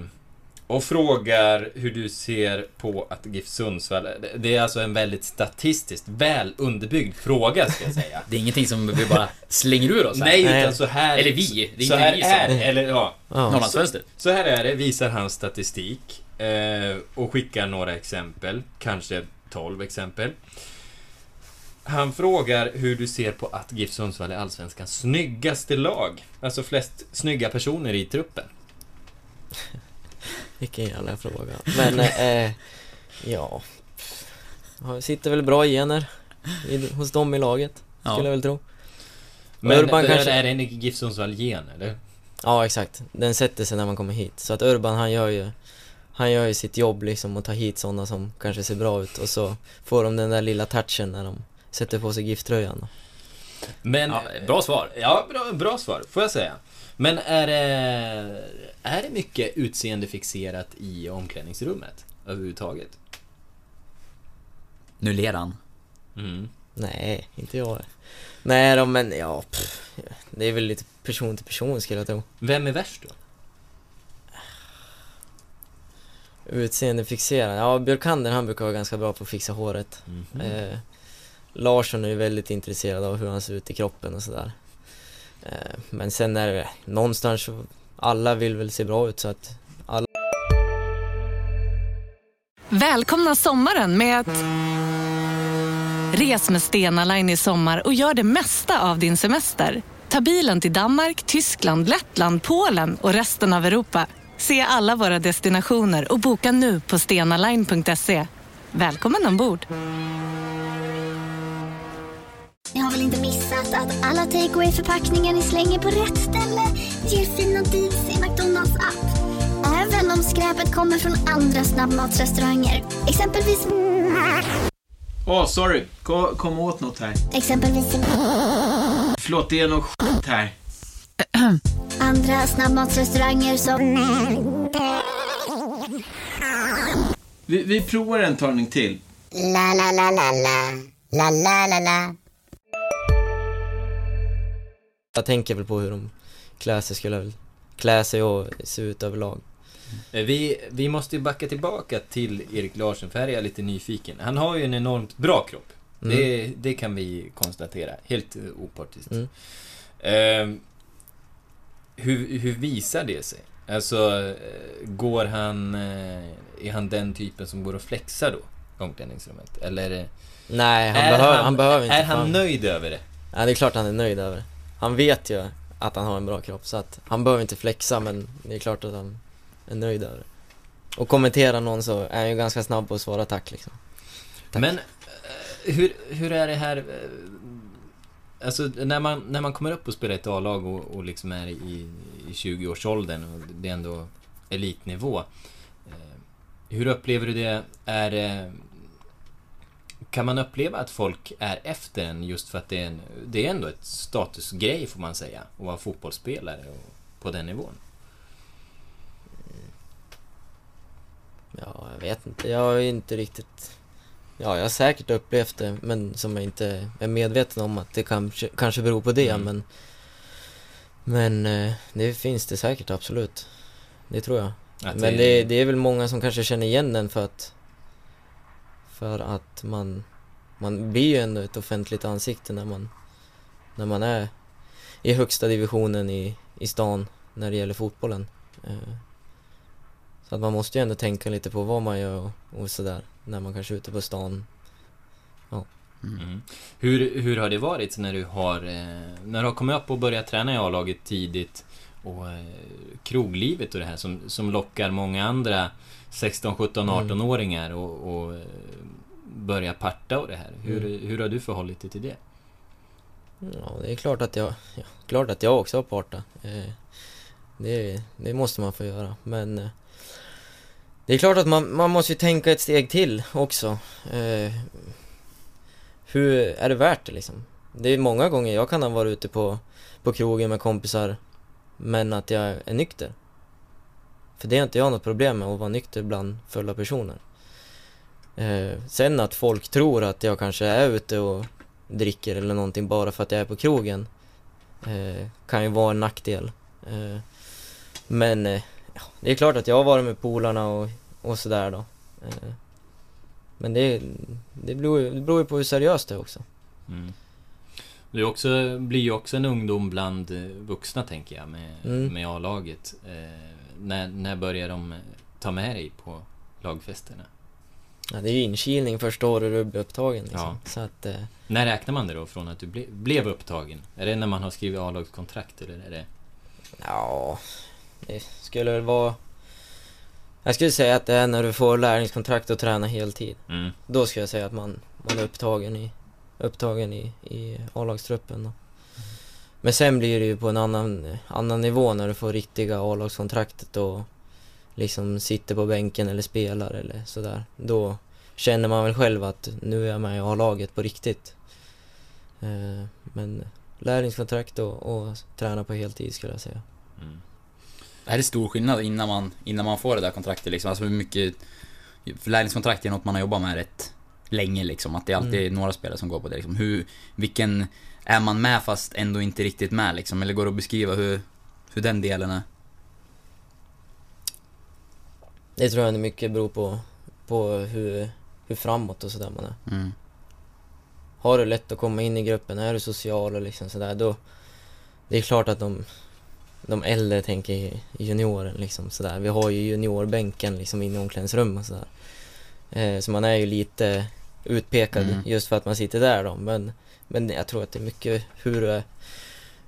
A: och frågar hur du ser på att GIF Sundsvall... det- är alltså en väldigt statistiskt väl underbyggd fråga, ska jag säga.
D: Det är ingenting som vi bara slänger ur oss här.
A: Nej,
C: Nej.
A: utan så här...
D: Eller vi, det är
A: så
D: inte
A: här
D: vi som-
A: är eller ja.
C: Ja.
D: Norrlandsfönstret.
A: Så här är det, visar hans statistik eh, och skickar några exempel, kanske 12 exempel. Han frågar hur du ser på att GIF Sundsvall är Allsvenskans snyggaste lag. Alltså flest snygga personer i truppen.
C: Vilken jävla fråga. Men, eh, ja. Sitter väl bra gener i, hos dem i laget, skulle
D: Ja.
C: jag väl tro.
A: Men
C: Urban kanske-
A: är det en GIF Sundsvall-gen, eller?
C: Ja, exakt. Den sätter sig när man kommer hit. Så att Urban, han gör ju han gör ju sitt jobb liksom och tar hit sådana som kanske ser bra ut och så får de den där lilla touchen när de sätter på sig gifttröjan.
A: Men...
D: Ja, bra svar.
A: Ja, bra, bra svar, får jag säga. Men är det, är det mycket utseendefixerat i omklädningsrummet överhuvudtaget?
D: Nu ler han.
A: Mm.
C: Nej, inte jag. Nej då, men ja, pff, det är väl lite person till person skulle jag tro.
A: Vem är värst då?
C: Utseendefixerad. Ja, Björkander han brukar vara ganska bra på att fixa håret.
A: Mhm.
C: Eh, Larsson är ju väldigt intresserad av hur han ser ut i kroppen och sådär. Eh, men sen är det någonstans så, alla vill väl se bra ut så att
E: Välkomna sommaren med att... Res med Stena Line i sommar och gör det mesta av din semester. Ta bilen till Danmark, Tyskland, Lettland, Polen och resten av Europa. Se alla våra destinationer och boka nu på stenaline.se. Välkommen ombord!
F: Ni har väl inte missat att alla takeaway förpackningar ni slänger på rätt ställe ger fina deals i McDonalds app. Även om skräpet kommer från andra snabbmatsrestauranger. Exempelvis...
G: Åh, sorry. Kom, kom åt något här.
F: Exempelvis...
G: Förlåt, det är något skit här.
F: Andra snabbmatsrestauranger som...
G: Vi, vi provar en talning till.
F: La, la, la, la, la. La, la, la, la.
C: jag tänker väl på hur de klär sig skulle jag väl klä sig och se ut överlag.
A: Eh, Vi, vi måste ju backa tillbaka till Erik Larsen, för här är jag lite nyfiken. Han har ju en enormt bra kropp. Det, det kan vi konstatera, helt opartiskt.
C: Mm.
A: Eh, hur, hur visar det sig? Alltså, eh, går han... Eh, är han den typen som går och flexar då? Omklädningsrummet? Eller eh,
C: Nej, han, behöver, han, behöver inte
A: Är han
C: fan.
A: nöjd över det?
C: Ja, det är klart han är nöjd över det. Han vet ju att han har en bra kropp så att han behöver inte flexa men det är klart att han är nöjd över det. Och kommenterar någon så är han ju ganska snabb på att svara tack liksom. Tack.
A: Men hur, hur är det här... Alltså när man, när man kommer upp och spelar i ett A-lag och, och liksom är i, i 20-årsåldern och det är ändå elitnivå. eh, Hur upplever du det? Är. Eh, kan man uppleva att folk är efter en just för att det är, en, det är ändå ett statusgrej får man säga att vara fotbollsspelare och, på den nivån?
C: Ja, jag vet inte. Jag har ju inte riktigt... Ja, jag har säkert upplevt det men som jag inte är medveten om att det kanske, kanske beror på det
A: Mm.
C: men... Men eh, det finns det säkert absolut. Det tror jag.
A: Att
C: Men det, det är väl många som kanske känner igen den för att För att man Man blir ju ändå ett offentligt ansikte när man När man är I högsta divisionen i, i stan När det gäller fotbollen Eh, Så att man måste ju ändå tänka lite på vad man gör och, och sådär När man kanske är ute på stan
A: Mm. Hur, hur har det varit när du har, eh, när du har kommit upp och börjat träna i A-laget tidigt och eh, kroglivet och det här som, som lockar många andra 16, 17, 18-åringar och, och eh, börja parta och det här. Hur,
C: Mm.
A: hur har du förhållit dig till det?
C: Ja, det är klart att jag, ja, klart att jag också har partat. Eh, det, det måste man få göra, men eh, det är klart att man, man måste ju tänka ett steg till också. Eh, hur är det värt det liksom? Det är många gånger jag kan ha varit ute på, på krogen med kompisar, men att jag är nykter. För det har inte jag något problem med, att vara nykter bland fulla personer. Eh, sen att folk tror att jag kanske är ute och dricker eller någonting bara för att jag är på krogen eh, kan ju vara en nackdel. Eh, men eh, ja, det är klart att jag har varit med polarna och, och sådär då. Eh, men det, det, beror, det beror ju på hur seriöst det är också.
A: Mm. Du också, blir ju också en ungdom bland vuxna tänker jag med,
C: Mm.
A: med A-laget. Eh, när, när börjar de ta med dig på lagfesterna?
C: Ja, det är ju inkilning första året du blir upptagen liksom.
A: Ja.
C: Så att, eh,
A: När räknar man det då från att du ble, blev upptagen? Är det när man har skrivit A-lagskontrakt eller är det?
C: ja, det skulle väl vara... Jag skulle säga att det är när du får lärlingskontrakt och träna heltid.
A: Mm.
C: Då skulle jag säga att man, man är upptagen i, upptagen i, i A-lagstruppen. Men sen blir det ju på en annan, annan nivå när du får riktiga A-lagskontraktet och liksom sitter på bänken eller spelar eller sådär. Då känner man väl själv att nu är jag med i A-laget på riktigt. Eh, men lärlingskontrakt och, och träna på heltid skulle jag säga.
A: Mm.
D: Är det stor skillnad innan man, innan man får det där kontraktet liksom? Alltså hur mycket... För lärlingskontrakt är något man har jobbat med rätt länge liksom. Att det är alltid
C: Mm.
D: några spelare som går på det liksom. Hur, vilken... Är man med fast ändå inte riktigt med liksom? Eller går det att beskriva hur, hur den delen är?
C: Det tror jag mycket beror på, på hur, hur framåt och sådär man är.
D: Mm.
C: Har du lätt att komma in i gruppen, är du social och liksom sådär, då... Det är klart att de, de äldre tänker junioren liksom sådär. Vi har ju juniorbänken liksom inne i omklädningsrum och sådär. Eh, så man är ju lite utpekad
D: Mm.
C: just för att man sitter där då. Men, men jag tror att det är mycket hur du,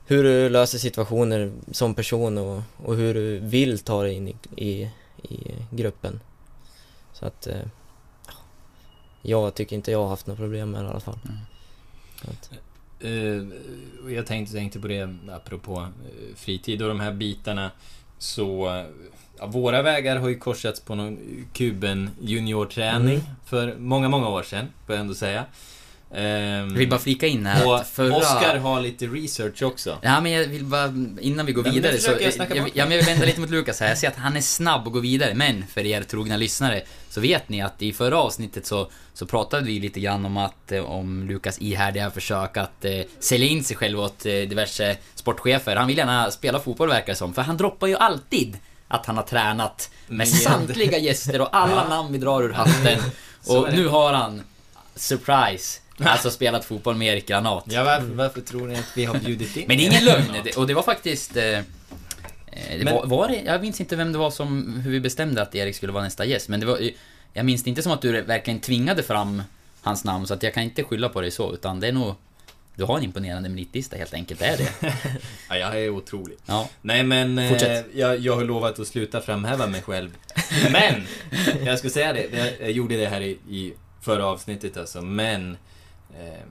C: hur du löser situationer som person och, och hur du vill ta dig in i, i, i gruppen. Så att... Eh, jag tycker inte jag har haft några problem med det i alla fall.
D: Mm.
A: Eh, jag tänkte, tänkte på det apropå eh, fritid och de här bitarna. Så... Ja, våra vägar har ju korsats på någon Kuben juniorträning
C: Mm.
A: för många, många år sedan, får jag ändå säga. Ehm,
D: Jag vill bara flika in här
A: och
D: att förra...
A: Oskar har lite research också.
D: Ja, men jag vill bara, innan vi går
A: Men
D: vidare så...
A: jag
D: jag,
A: bort
D: ja, men jag vill vända lite mot Lukas här. Jag ser att han är snabb och går vidare, men för er trogna lyssnare så vet ni att i förra avsnittet så, så pratade vi lite grann om att, eh, om Lukas ihärdiga försök att eh, sälja in sig själv åt eh, diverse sportchefer. Han vill gärna spela fotboll verkar det som, för han droppar ju alltid att han har tränat med
A: Med-
D: samtliga gäster och alla namn vi drar ur hatten. Och nu har han, surprise, alltså spelat fotboll med Erik Granat.
A: Ja, varför, varför tror ni att vi har bjudit in
D: Men det är ingen lögn, och det var faktiskt... Eh, eh, det
A: Men-
D: var, var det, jag minns inte vem det var som, hur vi bestämde att Erik skulle vara nästa gäst, men det var, jag minns det inte som att du verkligen tvingade fram hans namn, så att jag kan inte skylla på dig så, utan det är nog... Du har en imponerande meritlista helt enkelt, det är det.
A: Ja, jag är otrolig.
D: Ja.
A: Nej men, eh,
D: Fortsätt.
A: jag, jag har lovat att sluta framhäva mig själv. Men! Jag ska säga det, jag, jag gjorde det här i, i förra avsnittet alltså, men... Eh,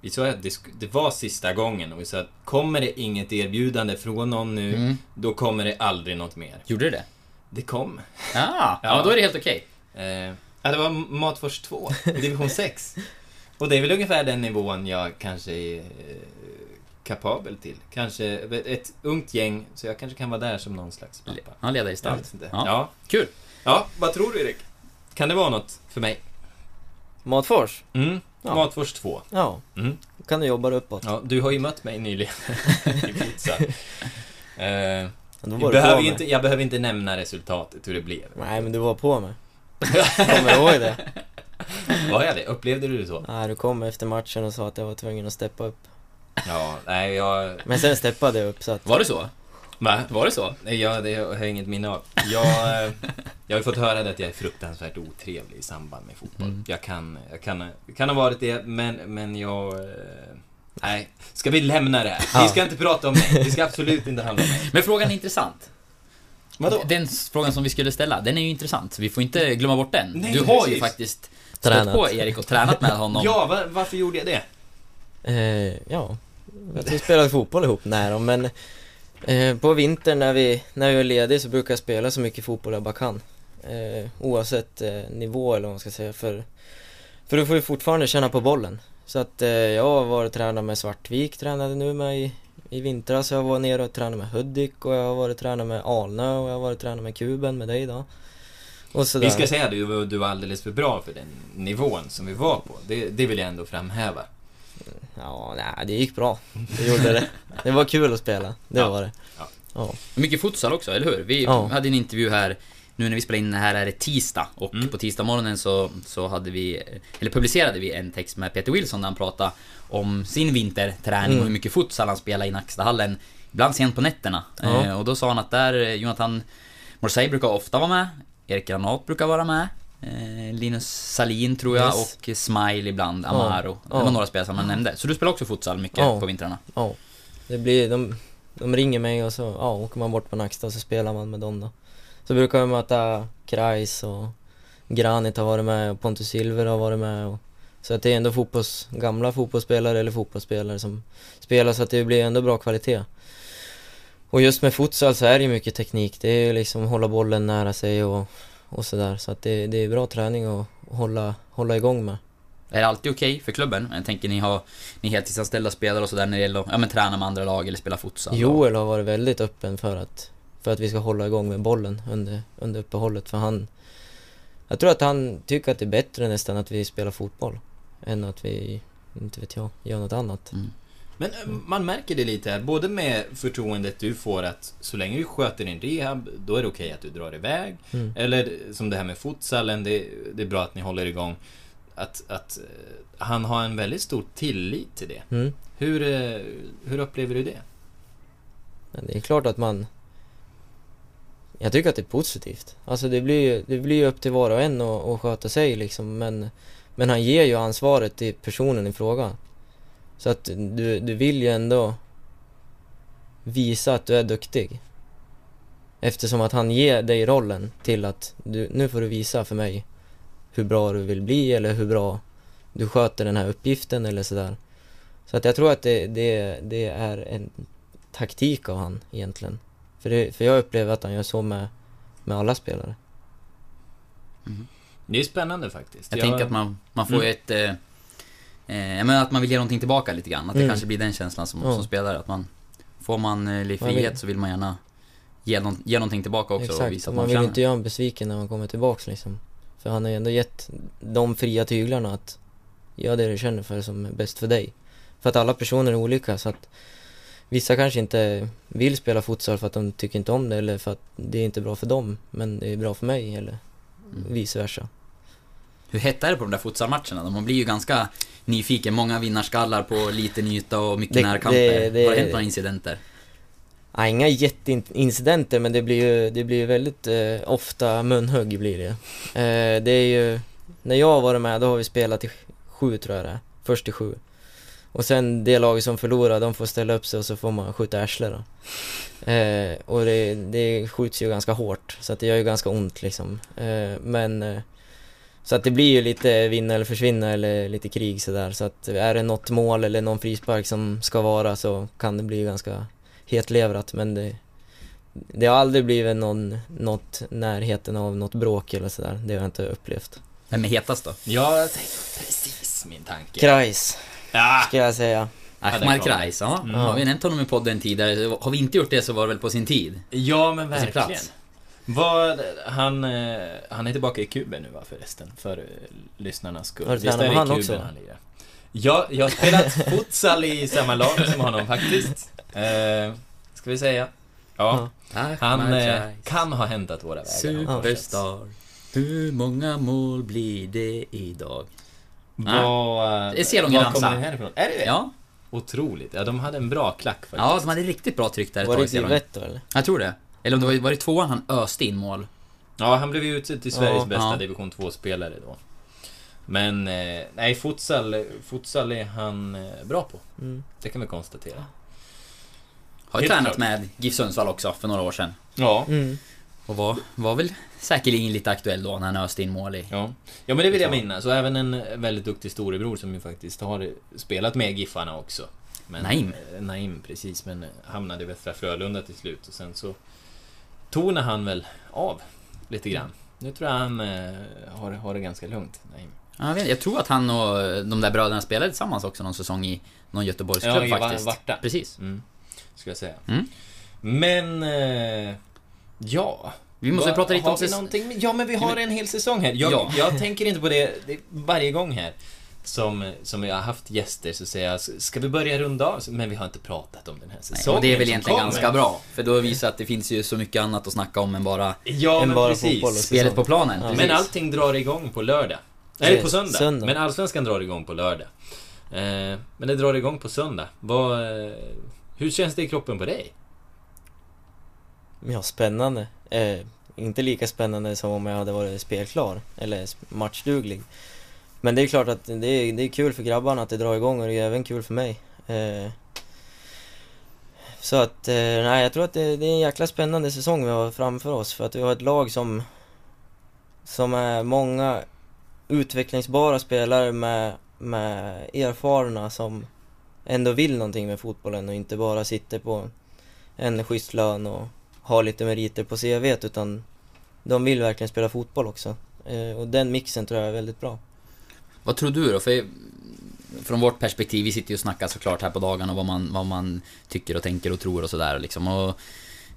A: vi sa att det, var sista gången och vi sa att kommer det inget erbjudande från någon nu,
D: Mm.
A: då kommer det aldrig något mer.
D: Gjorde det?
A: Det kom.
D: Ah, ja,
A: Ja.
D: då är det helt okej.
A: Eh, ja, det var Matfors 2 i division 6. Och det är väl ungefär den nivån jag kanske är eh, kapabel till. Kanske ett ungt gäng, så jag kanske kan vara där som någon slags pappa.
D: Han
A: inte.
D: Ja.
A: Ja.
D: Kul.
A: ja, vad tror du Erik? Kan det vara något för mig?
C: Matfors?
A: Mm.
C: Ja.
A: Matfors 2.
C: Ja,
A: Mm.
C: då kan du jobba dig uppåt.
A: Ja, du har ju mött mig nyligen i futsal. Eh, jag, behöver inte, jag behöver inte nämna resultatet, hur det blev.
C: Nej, men du var på mig. Kommer du ihåg det?
A: Var jag det? Upplevde du det så?
C: Nej, du kom efter matchen och sa att jag var tvungen att steppa upp.
A: Ja, nej jag...
C: Men sen steppade jag upp så att...
D: Var det så?
A: Va?
D: Var det så?
A: Nej, jag, det har jag inget minne av. Jag, eh, jag har ju fått höra det att jag är fruktansvärt otrevlig i samband med fotboll.
D: Mm.
A: Jag kan, jag kan, kan ha varit det, men, men jag... eh, Nej, ska vi lämna det här? Vi
C: Ja.
A: ska inte prata om mig. Vi ska absolut inte handla om mig.
D: Men frågan är intressant.
A: Vadå?
D: Den frågan som vi skulle ställa, den är ju intressant. Vi får inte glömma bort den.
A: Nej,
D: du har ju
A: precis.
D: faktiskt stött
C: Tränat.
D: på Erik och tränat med honom.
A: Ja, va, varför gjorde jag det?
C: Eh, ja, att vi spelade fotboll ihop. Nej men eh, på vintern när vi, när vi är lediga så brukar jag spela så mycket fotboll jag bara kan. Eh, oavsett eh, nivå eller vad man ska säga. För, för du får ju fortfarande känna på bollen. Så att eh, jag har varit tränad med Svartvik, tränade nu med i, i vintras. Jag var nere och tränade med Hudik och jag har varit tränad med Alnö och jag har varit tränad med Kuben med dig då. Och.
A: Vi ska säga att du, var- du var alldeles för bra för den nivån som vi var på. Det, det vill jag ändå framhäva.
C: Ja, nej, det gick bra. Det gjorde det. Det var kul att spela, det
A: Ja.
C: var det.
A: Ja.
C: ja.
D: Mycket futsal också, eller hur? Vi
C: Ja.
D: hade en intervju här, nu när vi spelar in det här är det tisdag och
A: Mm.
D: på tisdagsmorgonen så, så hade vi, eller publicerade vi en text med Peter Wilson där han pratade om sin vinterträning
C: Mm.
D: och hur mycket futsal han spelar i Nackstahallen. Ibland sent på nätterna.
C: Ja.
D: Eh, och då sa han att där, eh, Jonathan Morsey brukar ofta vara med, Erik Granat brukar vara med. Linus Salin tror jag
C: Yes.
D: och Smile ibland,
C: Ja.
D: Amaro. Det var
C: Ja.
D: några spelare som han nämnde. Så du spelar också futsal mycket
C: Ja.
D: på vintrarna?
C: Ja, det blir, de, de ringer mig och så ja, åker man bort på Nacksta och så spelar man med dem då. Så brukar vi möta Kreis och Granit har varit med och Pontus Silver har varit med och, Så att det är ändå fotbolls, gamla fotbollsspelare eller fotbollsspelare som spelar så att det blir ändå bra kvalitet. Och just med futsal så är det ju mycket teknik, det är ju liksom hålla bollen nära sig och, och sådär. Så att det, det är bra träning att hålla, hålla igång med.
D: Är det alltid okej för klubben? Jag tänker ni har ni heltidsanställda spelare och sådär när det gäller att ja, men, träna med andra lag eller spela futsal?
C: Joel har varit väldigt öppen för att, för att vi ska hålla igång med bollen under, under uppehållet för han Jag tror att han tycker att det är bättre nästan att vi spelar fotboll än att vi, inte vet jag, gör något annat.
D: Mm.
A: Men eh, man märker det lite här, både med förtroendet du får att så länge du sköter din rehab, då är det okej att du drar iväg.
C: Mm.
A: Eller som det här med futsalen, det, det är bra att ni håller igång. Att, att eh, han har en väldigt stor tillit till det.
C: Mm.
A: Hur, eh, hur upplever du det?
C: Men det är klart att man Jag tycker att det är positivt. Alltså det blir ju det blir upp till var och en att, att sköta sig liksom men Men han ger ju ansvaret till personen i fråga. Så att du, du vill ju ändå visa att du är duktig. Eftersom att han ger dig rollen till att du, nu får du visa för mig hur bra du vill bli eller hur bra du sköter den här uppgiften eller sådär. Så att jag tror att det, det, det är en taktik av han egentligen. För, det, för jag upplever att han gör så med, med alla spelare.
A: Det är spännande faktiskt.
D: Jag tänker att man, man får ju ett... Eh, eh, menar att man vill ge någonting tillbaka lite grann. Att det
C: Mm.
D: kanske blir den känslan som,
C: Ja.
D: som spelare. Att man... Får man eh, frihet så vill man gärna ge, någon, ge någonting tillbaka också och
C: Exakt,
D: visa
C: och
D: att
C: man
D: man
C: vill
D: förtjänar.
C: inte göra en besviken när man kommer tillbaks liksom. För han har ju ändå gett de fria tyglarna att göra det du känner för som är bäst för dig. För att alla personer är olika så att vissa kanske inte vill spela futsal för att de tycker inte om det eller för att det är inte bra för dem men det är bra för mig eller
D: Mm.
C: vice versa.
D: Hur hett är det på de där futsalmatcherna? Man blir ju ganska nyfiken. Många vinnarskallar på liten yta och mycket
C: Det-
D: närkamper.
C: det- det-
D: Har det hänt några incidenter?
C: Ja, inga jätteincidenter men det blir ju, det blir ju väldigt eh, ofta munhugg blir det eh, Det är ju, när jag har varit med då har vi spelat till sju tror jag det är, först till sju Och sen det laget som förlorar, de får ställa upp sig och så får man skjuta arsle då eh, Och det, det skjuts ju ganska hårt så att det gör ju ganska ont liksom eh, Men eh, så att det blir ju lite vinna eller försvinna eller lite krig sådär så att är det något mål eller någon frispark som ska vara så kan det bli ganska hetleverat men det, det har aldrig blivit någon, något närheten av något bråk eller sådär. Det har jag inte upplevt.
D: Vem är hetast då?
A: Ja, precis min tanke.
C: Kreis,
A: Ja,
C: ska jag säga.
D: Ahmad. Kreis, ja.
A: Mm.
D: Har vi nämnt honom i podden tidigare? Har vi inte gjort det så var det väl på sin tid?
A: ja men verkligen. Vad, han, eh, han är tillbaka i kuben nu va förresten, för eh, lyssnarnas skull.
C: Har du
A: Visst är det
C: han
A: Kuben
C: också?
A: han lirar? Ja, jag har spelat futsal i samma lag som honom faktiskt. Eh, ska vi säga. Ja, han eh, kan ha hänt att våra vägar.
D: Superstar. Hur många mål blir det idag?
A: Vad,
D: Det är Selången
A: var
D: Ramsa.
A: kommer den härifrån? Är det det?
D: Ja,
A: Otroligt. Ja, de hade en bra klack faktiskt.
D: ja de hade riktigt bra tryck där ett
C: Var
D: tag
C: det
D: Selången.
C: Divetto eller?
D: Jag tror det. Eller om det var, var det tvåan han öste in mål?
A: Ja, han blev ju utsedd till Sveriges
C: Ja.
A: bästa
D: Ja.
A: division 2-spelare då. Men, eh, nej, futsal, futsal är han eh, bra på.
C: Mm.
A: Det kan vi konstatera.
D: Har ju
A: Helt
D: tränat
A: klart.
D: med GIF Sundsvall också för några år sedan.
A: Ja.
C: Mm.
D: Och var, var väl säkerligen lite aktuell då när han öste in mål i.
A: Ja. ja, men det vill jag minnas. Och även en väldigt duktig storebror som ju faktiskt har spelat med Giffarna också. Men,
D: Naim.
A: eh, Naim, precis. Men hamnade i Västra Frölunda till slut. Och sen så tonade han väl av lite grann. Nu tror jag han eh, har, har det ganska lugnt.
D: Ja, Jag, vet, jag tror att han och de där bröderna spelade tillsammans också någon säsong i någon Göteborgsklubb
A: Ja,
D: faktiskt.
A: Varta.
D: Precis.
A: Mm, skulle jag säga.
D: Mm.
A: Men... Eh, ja...
D: Vi måste
A: Va-
D: prata lite
A: har
D: om
A: vi
D: säs-
A: någonting? Ja, men vi har en hel säsong här. Jag,
D: Ja.
A: jag tänker inte på det varje gång här. Som, som vi har haft gäster så säger jag, ska vi börja runda av? Men vi har inte pratat om den här
D: Nej,
A: säsongen
D: och det är väl egentligen
A: kommer.
D: ganska bra. För då visar att det finns ju så mycket annat att snacka om än bara
A: Ja,
C: Än bara
A: precis.
C: fotboll och
D: spelet på planen.
C: Ja.
A: Men allting drar igång på lördag. Eller på söndag.
C: söndag.
A: Men Allsvenskan drar igång på lördag. Eh, men det drar igång på söndag. Vad, eh, hur känns det i kroppen på dig?
C: Ja, spännande. Eh, inte lika spännande som om jag hade varit spelklar, eller matchduglig. Men det är klart att det är, det är kul för grabbarna att det drar igång och det är även kul för mig. Eh, så att, eh, nej jag tror att det, det är en jäkla spännande säsong vi har framför oss för att vi har ett lag som som är många utvecklingsbara spelare med, med erfarna som ändå vill någonting med fotbollen och inte bara sitter på en schysst lön och har lite meriter på CVt utan de vill verkligen spela fotboll också. Eh, och den mixen tror jag är väldigt bra.
D: Vad tror du då? För från vårt perspektiv, vi sitter ju och snackar såklart här på dagarna vad man, vad man tycker och tänker och tror och sådär liksom. Och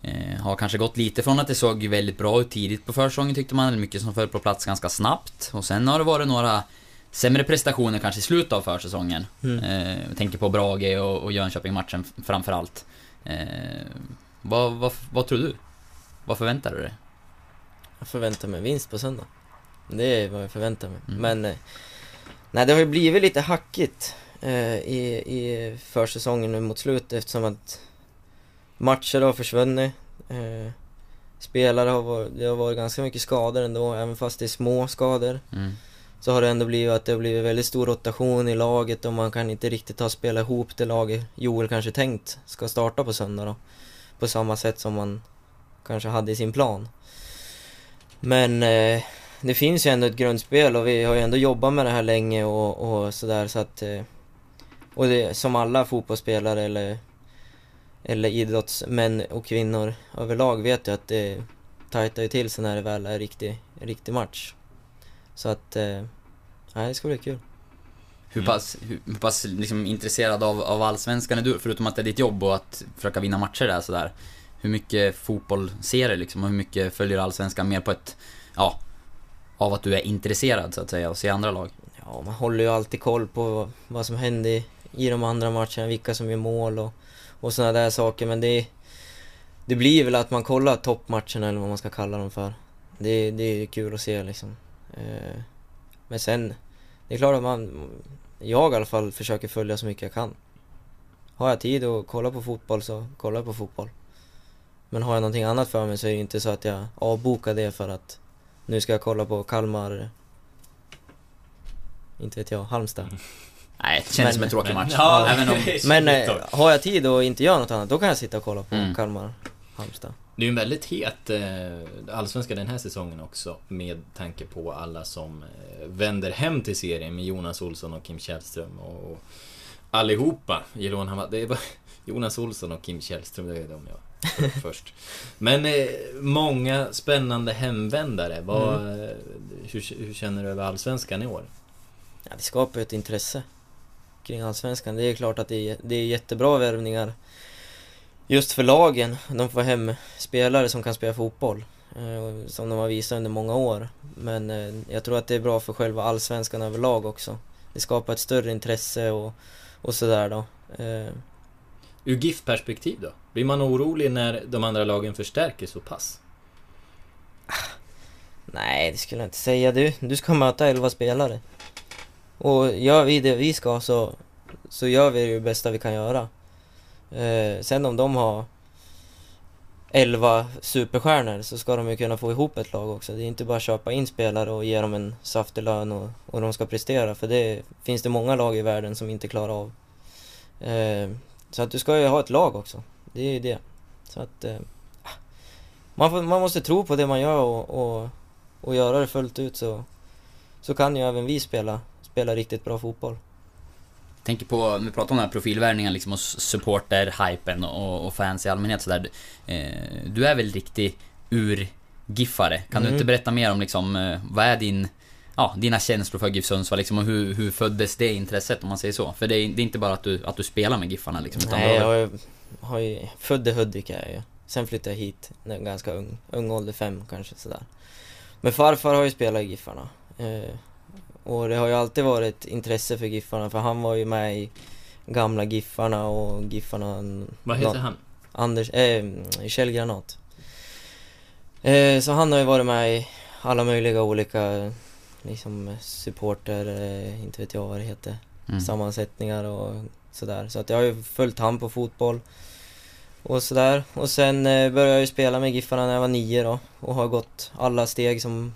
D: eh, har kanske gått lite från att det såg väldigt bra ut tidigt på försäsongen tyckte man, mycket som föll på plats ganska snabbt. Och sen har det varit några sämre prestationer kanske i slutet av försäsongen.
C: Mm.
D: Eh, jag tänker på Brage och, och Jönköping-matchen framförallt. Eh, vad, vad, vad tror du? Vad förväntar du dig?
C: Jag förväntar mig vinst på söndag. Det är vad jag förväntar mig.
D: Mm.
C: Men, eh, nej det har ju blivit lite hackigt eh, i, i försäsongen nu mot slutet eftersom att matcher har försvunnit. Eh, spelare har varit, det har varit ganska mycket skador ändå, även fast det är små skador.
D: Mm.
C: Så har det ändå blivit att det har blivit väldigt stor rotation i laget och man kan inte riktigt ha spelat ihop det laget Joel kanske tänkt ska starta på söndag då. På samma sätt som man kanske hade i sin plan. Men eh, det finns ju ändå ett grundspel och vi har ju ändå jobbat med det här länge och, och sådär så att... Eh, och det, som alla fotbollsspelare eller, eller idrottsmän och kvinnor överlag vet ju att det tajtar ju till sig när det väl är riktig, riktig match. Så att, eh, nej det ska bli kul.
D: Hur
A: Mm.
D: pass, hur, hur pass liksom intresserad av, av Allsvenskan är du? Förutom att det är ditt jobb och att försöka vinna matcher där sådär. Hur mycket fotboll ser du liksom och hur mycket följer Allsvenskan mer på ett, ja, av att du är intresserad så att säga och ser andra lag?
C: Ja, man håller ju alltid koll på vad som händer i, i de andra matcherna, vilka som gör mål och, och sådana där saker. Men det, det blir väl att man kollar toppmatcherna eller vad man ska kalla dem för. Det, det är kul att se liksom. Eh, men sen, det är klart att man, jag i alla fall försöker följa så mycket jag kan. Har jag tid att kolla på fotboll så kollar jag på fotboll. Men har jag någonting annat för mig så är det inte så att jag avbokar det för att nu ska jag kolla på Kalmar inte vet jag, Halmstad.
D: Nej, det känns
C: Men-
D: som en tråkig
A: men-
D: match.
A: ja,
D: Även om,
C: Men eh, har jag tid och inte gör något annat, då kan jag sitta och kolla på
D: Mm.
C: Kalmar, Halmstad.
A: Det är ju en väldigt het eh, allsvenska den här säsongen också med tanke på alla som eh, vänder hem till serien med Jonas Olsson och Kim Källström och allihopa. Jelon Hamad, det är bara Jonas Olsson och Kim Källström, det är de jag först. Men eh, många spännande hemvändare. Vad, eh, hur, hur känner du över allsvenskan i år?
C: Ja, det skapar ju ett intresse kring Allsvenskan. Det är klart att det är, det är jättebra värvningar just för lagen. De får hem spelare som kan spela fotboll, eh, som de har visat under många år. Men eh, jag tror att det är bra för själva Allsvenskan överlag också. Det skapar ett större intresse och, och sådär då.
A: Ur GIF-perspektiv då? Blir man orolig när de andra lagen förstärker så pass?
C: Nej, det skulle jag inte säga. Du, du ska möta 11 spelare. Och gör vi det vi ska så, så gör vi det bästa vi kan göra. Eh, sen om de har 11 superstjärnor så ska de ju kunna få ihop ett lag också. Det är inte bara att köpa in spelare och ge dem en saftig lön och, och de ska prestera. För det finns det många lag i världen som inte klarar av. Eh, så att du ska ju ha ett lag också. Det är ju det. Så att... Eh, man, får, man måste tro på det man gör och, och, och göra det fullt ut så, så kan ju även vi spela, spela riktigt bra fotboll.
D: tänker på, vi pratar om den här profilvärvningen liksom och supporter-hypen och, och fans i allmänhet sådär. Eh, du är väl riktig ur-giffare? Kan du
C: Mm.
D: inte berätta mer om liksom, eh, vad är din, ja, dina känslor för GIF Sundsvall liksom och hur, hur föddes det intresset om man säger så? För det är, det är inte bara att du, att du spelar med Giffarna liksom, utan
C: Nej,
D: du
C: jag
D: har,
C: har ju, har född i Hudik är jag ju. Sen flyttade jag hit när jag var ganska ung, ung ålder, fem kanske sådär. Men farfar har ju spelat i Giffarna. Eh, och det har ju alltid varit ett intresse för Giffarna, för han var ju med i gamla Giffarna och Giffarna...
A: Vad heter han?
C: Anders, eh, Kjell Granat. Eh, så han har ju varit med i alla möjliga olika, liksom supporter, eh, inte vet jag vad det heter,
D: mm.
C: sammansättningar och sådär. Så att jag har ju följt han på fotboll och sådär. Och sen eh, började jag ju spela med Giffarna när jag var nio då och har gått alla steg som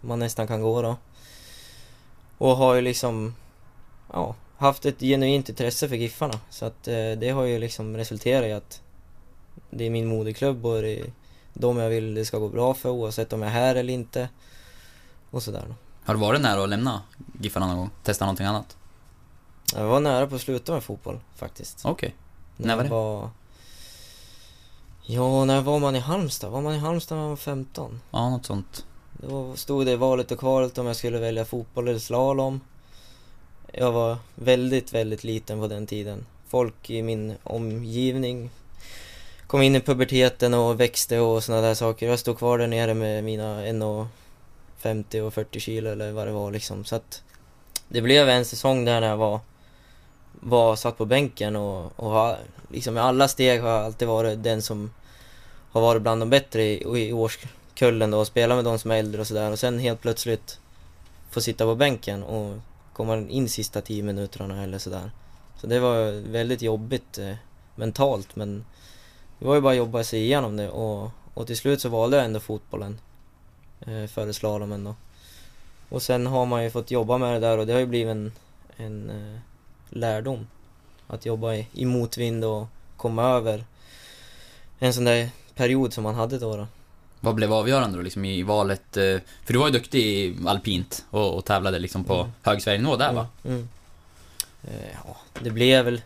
C: man nästan kan gå då. Och har ju liksom, ja, haft ett genuint intresse för Giffarna. Så att eh, det har ju liksom resulterat i att det är min moderklubb och det är de jag vill det ska gå bra för oavsett om jag är här eller inte. Och sådär då.
D: Har du varit nära att lämna Giffarna någon gång? Testa någonting annat?
C: Jag var nära på att sluta med fotboll faktiskt.
D: Okej. När var det?
C: Var... Ja, när var man i Halmstad? Var man i Halmstad när man var 15?
D: Ja, något sånt.
C: Då stod det i valet och kvalet om jag skulle välja fotboll eller slalom. Jag var väldigt, väldigt liten på den tiden. Folk i min omgivning kom in i puberteten och växte och sådana där saker. Jag stod kvar där nere med mina 50 och 40 kilo eller vad det var liksom. Så att det blev en säsong där när jag var, var satt på bänken och, och har, liksom i alla steg har jag alltid varit den som har varit bland de bättre i, i årskullen då och spelat med de som är äldre och sådär och sen helt plötsligt få sitta på bänken och komma in sista 10 minuterna eller sådär. Så det var väldigt jobbigt eh, mentalt men det var ju bara att jobba sig igenom det och, och till slut så valde jag ändå fotbollen eh, före slalomen då. Och sen har man ju fått jobba med det där och det har ju blivit en, en eh, lärdom. Att jobba i, i motvind och komma över en sån där period som man hade då. då.
D: Vad blev avgörande då liksom i valet? eh, För du var ju duktig i alpint och, och tävlade liksom på
C: Mm.
D: hög Sverigenivå där va?
C: Mm. Mm. Eh, ja, det blev väl...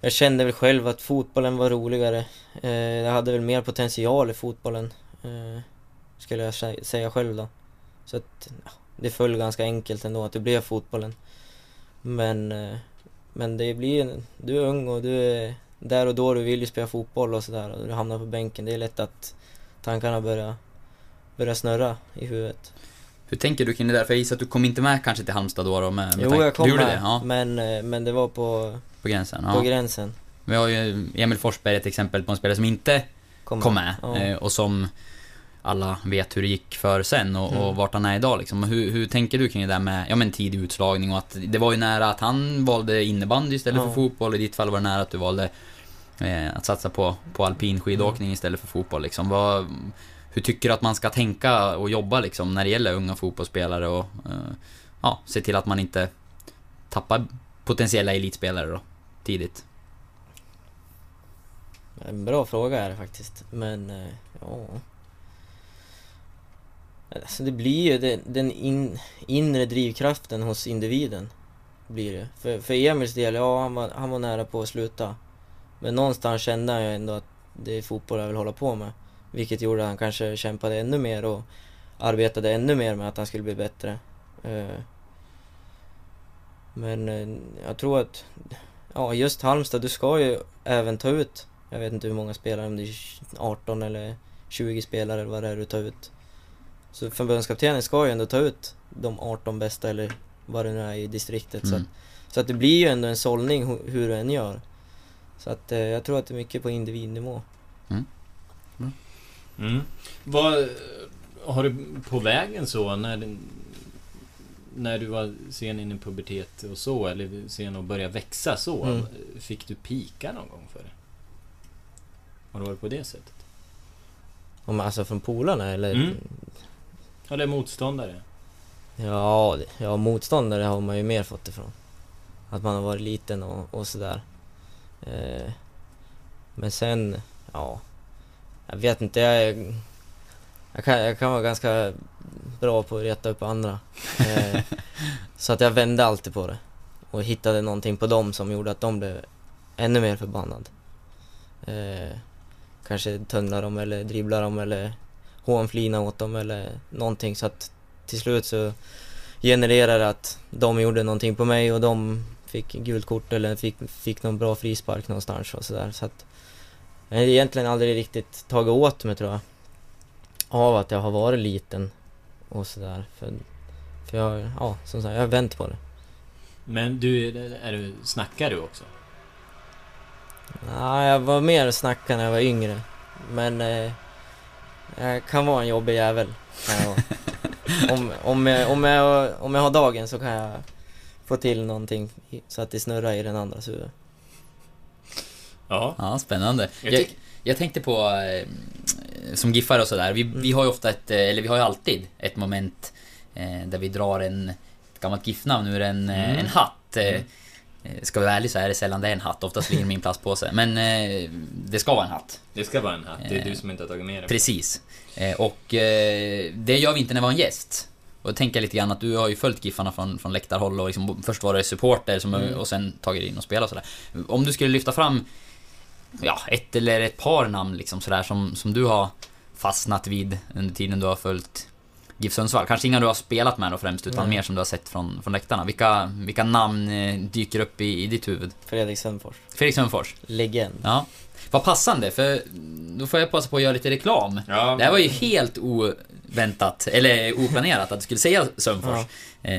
C: Jag kände väl själv att fotbollen var roligare. Eh, jag hade väl mer potential i fotbollen. Eh, skulle jag sä- säga själv då. Så att ja, det föll ganska enkelt ändå att det blev fotbollen. Men, eh, men det blir Du är ung och du är där och då du vill ju spela fotboll och sådär och du hamnar på bänken. Det är lätt att tankarna börjar, börjar snurra i huvudet.
D: Hur tänker du kring det där? För jag gissar att du kom inte med kanske till Halmstad då, då med, med
C: Jo, jag kom
D: du
C: med,
D: det? Ja,
C: men, eh, men det var på,
D: på gränsen.
C: på
D: Ja.
C: gränsen.
D: Vi har ju Emil Forsberg ett exempel på en spelare som inte
C: Kom,
D: kom med
C: Ja.
D: eh, och som alla vet hur det gick för sen och, och
C: Mm.
D: vart han är idag liksom. Hur, hur tänker du kring det där med, ja men tidig utslagning och att det var ju nära att han valde innebandy istället
C: Ja.
D: för fotboll. I ditt fall var det nära att du valde eh, att satsa på, på alpin skidåkning
C: Mm.
D: istället för fotboll liksom. Vad, hur tycker du att man ska tänka och jobba liksom när det gäller unga fotbollsspelare och eh, ja, se till att man inte tappar potentiella elitspelare då, tidigt?
C: En bra fråga är det faktiskt, men eh, ja... Alltså det blir ju den, den in, inre drivkraften hos individen. Blir det. För, för Emils del, ja han var, han var nära på att sluta. Men någonstans kände han ju ändå att det är fotboll jag vill hålla på med. Vilket gjorde att han kanske kämpade ännu mer och arbetade ännu mer med att han skulle bli bättre. Eh, men eh, jag tror att, ja just Halmstad, du ska ju även ta ut, jag vet inte hur många spelare, om det är 18 eller 20 spelare eller vad det är du tar ut. Så förbundskaptenen ska ju ändå ta ut de 18 bästa eller vad det nu är i distriktet. Så,
D: Mm.
C: att, så att det blir ju ändå en sållning hu- hur du än gör. Så att eh, jag tror att det är mycket på individnivå.
A: Mm. Vad har du på vägen så när, när du var sen in i pubertet och så, eller sen att börja växa så,
C: Mm.
A: fick du pika någon gång för det? Har det varit på det sättet?
C: Om, alltså från polarna eller?
A: Mm. Eller motståndare?
C: Ja, ja, motståndare har man ju mer fått ifrån. Att man har varit liten och, och sådär. Eh, men sen, ja. Jag vet inte, jag, jag, kan, jag kan vara ganska bra på att reta upp andra. Eh, så att jag vände alltid på det. Och hittade någonting på dem som gjorde att de blev ännu mer förbannad. Eh, kanske töngla dem eller dribbla dem eller hånflina åt dem eller någonting så att till slut så genererade det att de gjorde någonting på mig och de fick gult kort eller fick, fick någon bra frispark någonstans och sådär så att jag har egentligen aldrig riktigt tagit åt mig tror jag av att jag har varit liten och sådär för, för jag, ja som sagt, jag har vänt på det.
A: Men du, är du, snackar du också?
C: Nej, jag var mer snackare när jag var yngre. Men eh, jag kan vara en jobbig jävel. Om, om, jag, om, jag, om jag har dagen så kan jag få till någonting så att det snurrar i den andras huvud.
A: Ja.
D: Ja, spännande.
A: Jag
D: Jag, tänkte på, eh, som giffare och sådär, vi, vi har ju ofta ett, eh, eller vi har ju alltid ett moment eh, där vi drar en, ett gammalt giffnamn ur en, eh,
A: Mm.
D: en hatt. Eh, eh, Ska vi vara ärliga så är det sällan det är en hatt, oftast ligger det min plastpåse. Men eh, det ska vara en hatt.
A: Det ska vara en hatt, det är
D: Eh,
A: du som inte har tagit med det.
D: Precis. Eh, Och eh, det gör vi inte när vi har en gäst. Och då tänker jag lite grann att du har ju följt Giffarna från, från läktarhåll och liksom först var det supporter som,
C: Mm.
D: och sen tagit in och spelat och sådär. Om du skulle lyfta fram ja, ett eller ett par namn liksom sådär som, som du har fastnat vid under tiden du har följt GIF Sundsvall. Kanske inga du har spelat med då främst, utan
C: Nej.
D: mer som du har sett från, från läktarna. Vilka, vilka namn eh, dyker upp i, i ditt huvud?
C: Fredrik Sundfors.
D: Fredrik Sundfors.
C: Legend.
D: Ja. Vad passande, för då får jag passa på att göra lite reklam.
A: Ja,
D: Det här var ju helt oväntat, eller oplanerat att du skulle säga Sundfors. Eh,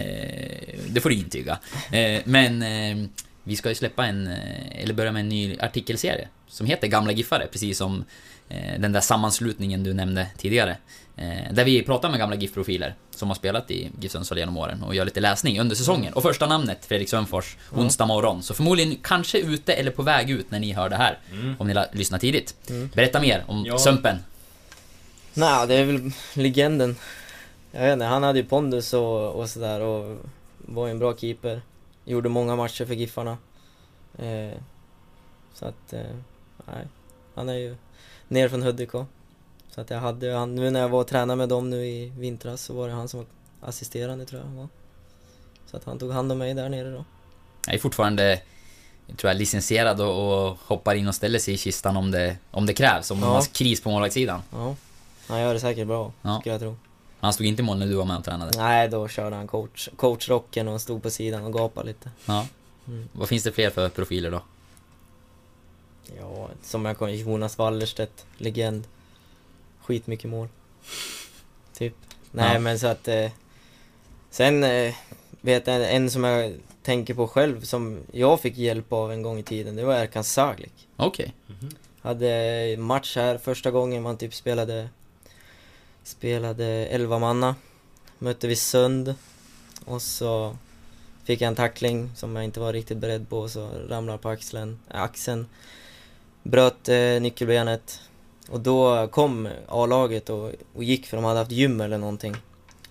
D: det får du intyga. Eh, men eh, vi ska ju släppa en, eh, eller börja med en ny artikelserie som heter Gamla Giffare, precis som den där sammanslutningen du nämnde tidigare. Eh, där vi pratar med gamla GIF-profiler som har spelat i GIF Sundsvall genom åren och gör lite läsning under säsongen. Och första namnet, Fredrik Sundfors, onsdag morgon. Så förmodligen kanske ute eller på väg ut när ni hör det här. Om ni lyssnar tidigt. Berätta mer om
A: Ja.
D: Sumpen.
C: Nej, det är väl legenden. Jag vet inte, han hade ju pondus och, och sådär och var ju en bra keeper. Gjorde många matcher för Giffarna. Eh, så att, eh, nej. Han är ju ner från Hudik också. Så att jag hade han, nu när jag var och tränade med dem nu i vintras så var det han som var assisterande tror jag var. Så att han tog hand om mig där nere då.
D: Jag är fortfarande, tror jag, licensierad och, och hoppar in och ställer sig i kistan om det, om det krävs. Om
C: Ja.
D: man har kris på målvaktssidan.
C: Ja. Han gör det säkert bra,
D: Ja.
C: skulle jag tro.
D: Han stod inte i mål när du var med och tränade.
C: Nej, då körde han coach, coachrocken och stod på sidan och gapade lite.
D: Ja.
C: Mm.
D: Vad finns det fler för profiler då?
C: Ja, som jag kommer Jonas Wallerstedt, legend. Skitmycket mål. Typ. Nej
D: Ja.
C: men så att... Eh, sen eh, vet jag en som jag tänker på själv som jag fick hjälp av en gång i tiden. Det var Erkan Saglik.
D: Okej.
C: Hade match här första gången man typ spelade... Spelade 11 manna. Mötte vi Sund. Och så fick jag en tackling som jag inte var riktigt beredd på, så ramlade på axeln, axeln. Bröt eh, nyckelbenet. Och då kom A-laget och, och gick för de hade haft gym eller någonting.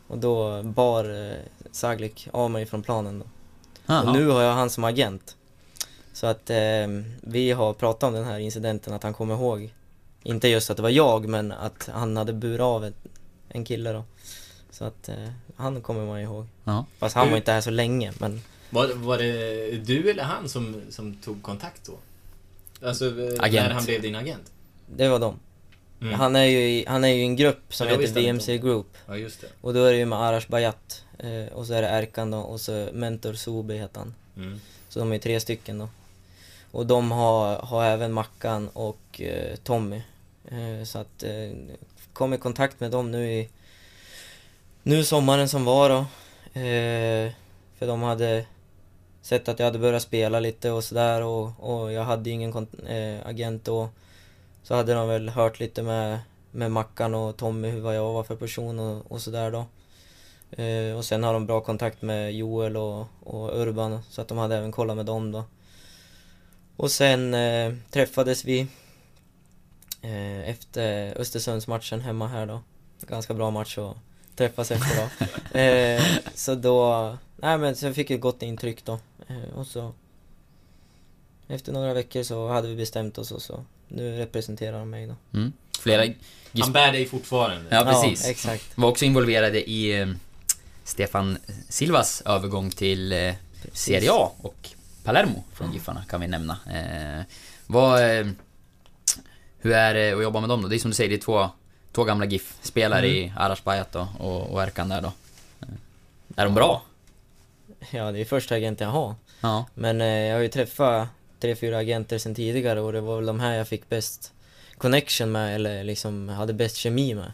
C: Och då bar eh, Saglik av mig från planen då. Och nu har jag han som agent. Så att eh, vi har pratat om den här incidenten, att han kommer ihåg. Inte just att det var jag, men att han hade burit av ett, en kille då. Så att eh, han kommer man ihåg.
D: Ja.
C: Fast han var inte här så länge, men
A: Var, var det du eller han som, som tog kontakt då? Alltså, eh,
D: Agent.
A: när han blev din agent?
C: det var de.
A: Mm.
C: Han är ju i, han är ju i en grupp som
A: Ja,
C: heter VMC Group.
A: Ja, just det.
C: Och då är det ju med Arash Bayat. Eh, och så är det Erkan då, och så Mentor Sobe heter han.
A: Mm.
C: Så de är tre stycken då. Och de har, har även Mackan och eh, Tommy. Eh, så att eh, kom i kontakt med dem nu i nu sommaren som var då. Eh, för de hade sett att jag hade börjat spela lite och sådär och, och jag hade ingen eh, agent då. Så hade de väl hört lite med, med Mackan och Tommy hur vad jag var för person och, och sådär då. Eh, och sen har de bra kontakt med Joel och, och Urban så att de hade även kollat med dem då. Och sen eh, träffades vi eh, efter Östersundsmatchen hemma här då. Ganska bra match att träffas efter då. eh, så då, nej men så fick jag ett gott intryck då. Eh, och så efter några veckor så hade vi bestämt oss och så nu representerar de mig då.
D: Mm. flera...
A: Han bär dig fortfarande.
D: Ja, precis.
C: Ja, exakt.
D: Var också involverade i eh, Stefan Silvas övergång till eh, Serie A och Palermo från Giffarna kan vi nämna. Eh, vad, hur är det att jobba med dem då? Det är som du säger, det är två, två gamla GIF-spelare i Arash Bayat och, och Erkan där då. Är de bra?
C: Ja, det är första agent jag har.
D: Ja.
C: Men eh, jag har ju träffat tre, fyra agenter sen tidigare och det var väl de här jag fick bäst connection med eller liksom hade bäst kemi med.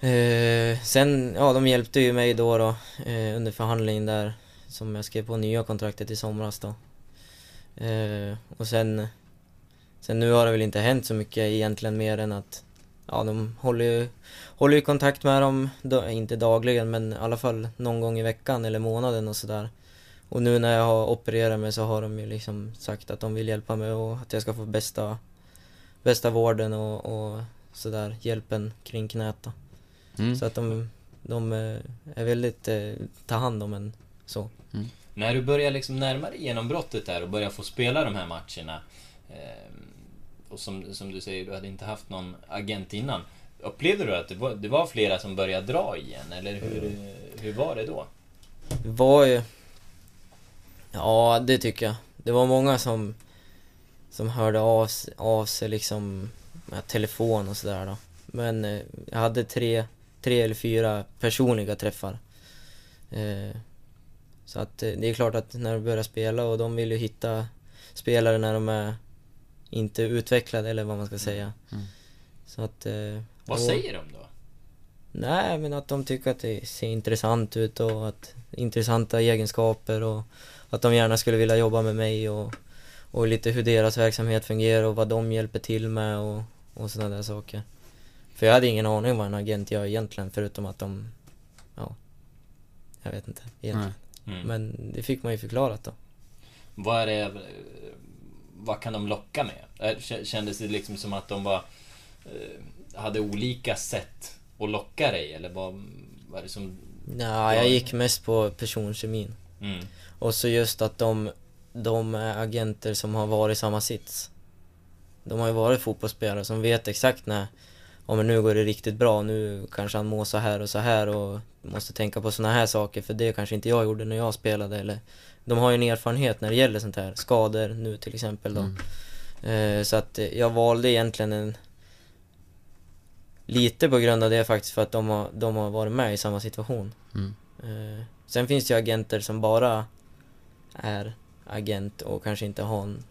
C: Eh, sen, ja de hjälpte ju mig då, då eh, under förhandlingen där som jag skrev på nya kontraktet i somras då. Eh, och sen, sen nu har det väl inte hänt så mycket egentligen mer än att ja, de håller ju, håller ju kontakt med dem, inte dagligen men i alla fall någon gång i veckan eller månaden och sådär. Och nu när jag har opererat mig så har de ju liksom sagt att de vill hjälpa mig och att jag ska få bästa, bästa vården och, och sådär, hjälpen kring knät då.
D: Mm.
C: Så att de, de eh, är väldigt, eh, ta hand om en så.
A: När du börjar liksom närma dig genombrottet där och börjar få spela de här matcherna. Eh, och som, som du säger, du hade inte haft någon agent innan. Upplevde du att det var, det var flera som började dra igen? Eller hur, hur var det då?
C: Det var ju... Ja, det tycker jag. Det var många som, som hörde av, av sig liksom med telefon och sådär då. Men eh, jag hade tre, tre eller fyra personliga träffar. Eh, så att eh, det är klart att när du börjar spela och de vill ju hitta spelare när de är inte utvecklade eller vad man ska säga.
D: Mm.
C: Så att... Eh,
A: Vad
C: och-
A: säger de då?
C: Nej, men att de tycker att det ser intressant ut och att intressanta egenskaper och att de gärna skulle vilja jobba med mig och, och lite hur deras verksamhet fungerar och vad de hjälper till med och, och sådana där saker. För jag hade ingen aning vad en agent gör egentligen förutom att de, ja, jag vet inte egentligen.
A: Mm.
C: Men det fick man ju förklarat då.
A: Vad är det... Vad kan de locka med? Kä- Kändes det liksom som att de var... eh, Hade olika sätt att locka dig? Eller vad var det som...
C: Ja, jag gick mest på personkemin.
A: Mm.
C: Och så just att de, de agenter som har varit i samma sits. De har ju varit fotbollsspelare som vet exakt när, om nu går det riktigt bra, nu kanske han mår så här och så här och måste tänka på såna här saker för det kanske inte jag gjorde när jag spelade eller de har ju en erfarenhet när det gäller sånt här, skador nu till exempel då. Eh, så att jag valde egentligen en Lite på grund av det faktiskt för att de har, de har varit med i samma situation.
D: Mm.
C: Eh, sen finns det ju agenter som bara är agent och kanske inte har en,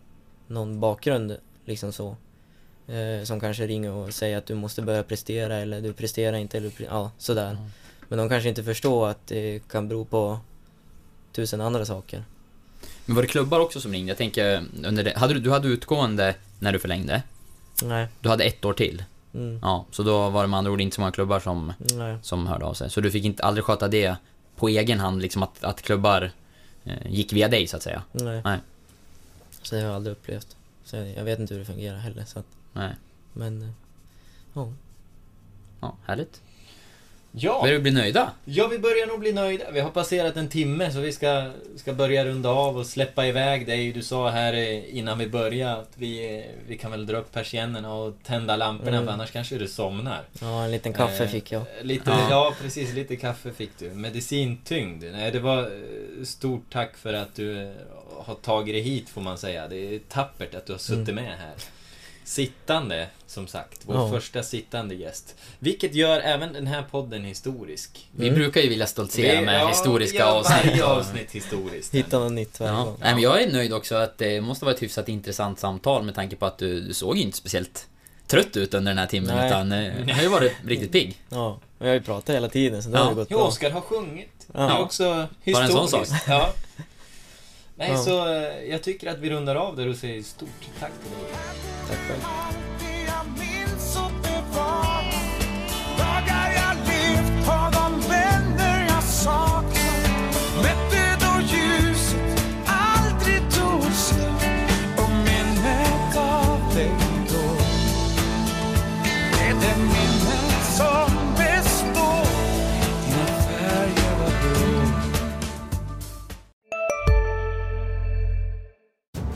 C: någon bakgrund liksom så. Eh, som kanske ringer och säger att du måste börja prestera eller du presterar inte eller ja, sådär. Men de kanske inte förstår att det kan bero på tusen andra saker.
D: Men var det klubbar också som ringde? Jag tänker, under det, hade du, du hade utgående när du förlängde.
C: Nej.
D: Du hade ett år till.
C: Mm.
D: Ja, så då var det med andra ord inte så många klubbar som,
C: Nej.
D: som hörde av sig. Så du fick inte aldrig sköta det på egen hand, liksom att, att klubbar eh, gick via dig så att säga?
C: Nej.
D: Nej.
C: Så det har jag aldrig upplevt. Så jag vet inte hur det fungerar heller så att,
D: Nej.
C: men eh, ja.
D: Ja, härligt.
A: Ja,
D: Börjar du bli nöjda?
A: ja, vi börjar nog bli nöjda. Vi har passerat en timme så vi ska, ska börja runda av och släppa iväg dig. Du sa här eh, innan vi började att vi, eh, vi kan väl dra upp persiennerna och tända lamporna
C: Mm.
A: för annars kanske du somnar.
C: Ja, en liten kaffe
A: Eh,
C: fick jag.
A: Lite,
D: Ja.
A: ja. precis, lite kaffe fick du. Medicintyngd. Nej, det var eh, stort tack för att du har tagit dig hit får man säga. Det är tappert att du har suttit
C: Mm.
A: med här. Sittande, som sagt. Vår
C: Ja.
A: första sittande gäst. Vilket gör även den här podden historisk.
D: Vi brukar ju vilja stoltsera med
A: ja,
D: historiska
A: ja,
D: avsnitt.
A: varje avsnitt historiskt.
C: Hitta något nytt varje
D: Ja.
C: gång.
D: Nej, men jag är nöjd också att det måste vara ett hyfsat intressant samtal med tanke på att du, du såg ju inte speciellt trött ut under den här timmen
C: Nej.
D: utan eh, du har ju varit riktigt pigg.
C: Ja, och jag har ju pratat hela tiden så det
D: Ja.
C: har ju gått
A: Jo,
C: bra.
A: Oskar har sjungit.
C: Ja.
A: Det är också
D: Bara en
A: historiskt.
D: sån sak.
A: Ja. Nej,
C: Ja.
A: så eh, jag tycker att vi rundar av där och säger stort tack till dig.
C: Tack själv.
H: Dagar jag levt har de vänner jag saknat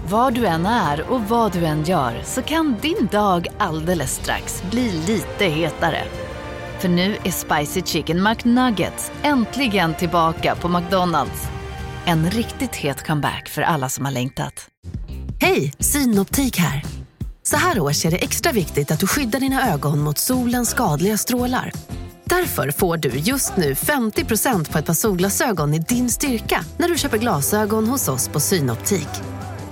I: var du än är och vad du än gör så kan din dag alldeles strax bli lite hetare. För nu är Spicy Chicken McNuggets äntligen tillbaka på McDonalds. En riktigt het comeback för alla som har längtat.
J: Hej, Synoptik här. Så här års är det extra viktigt att du skyddar dina ögon mot solens skadliga strålar. Därför får du just nu 50% på ett par solglasögon i din styrka när du köper glasögon hos oss på Synoptik.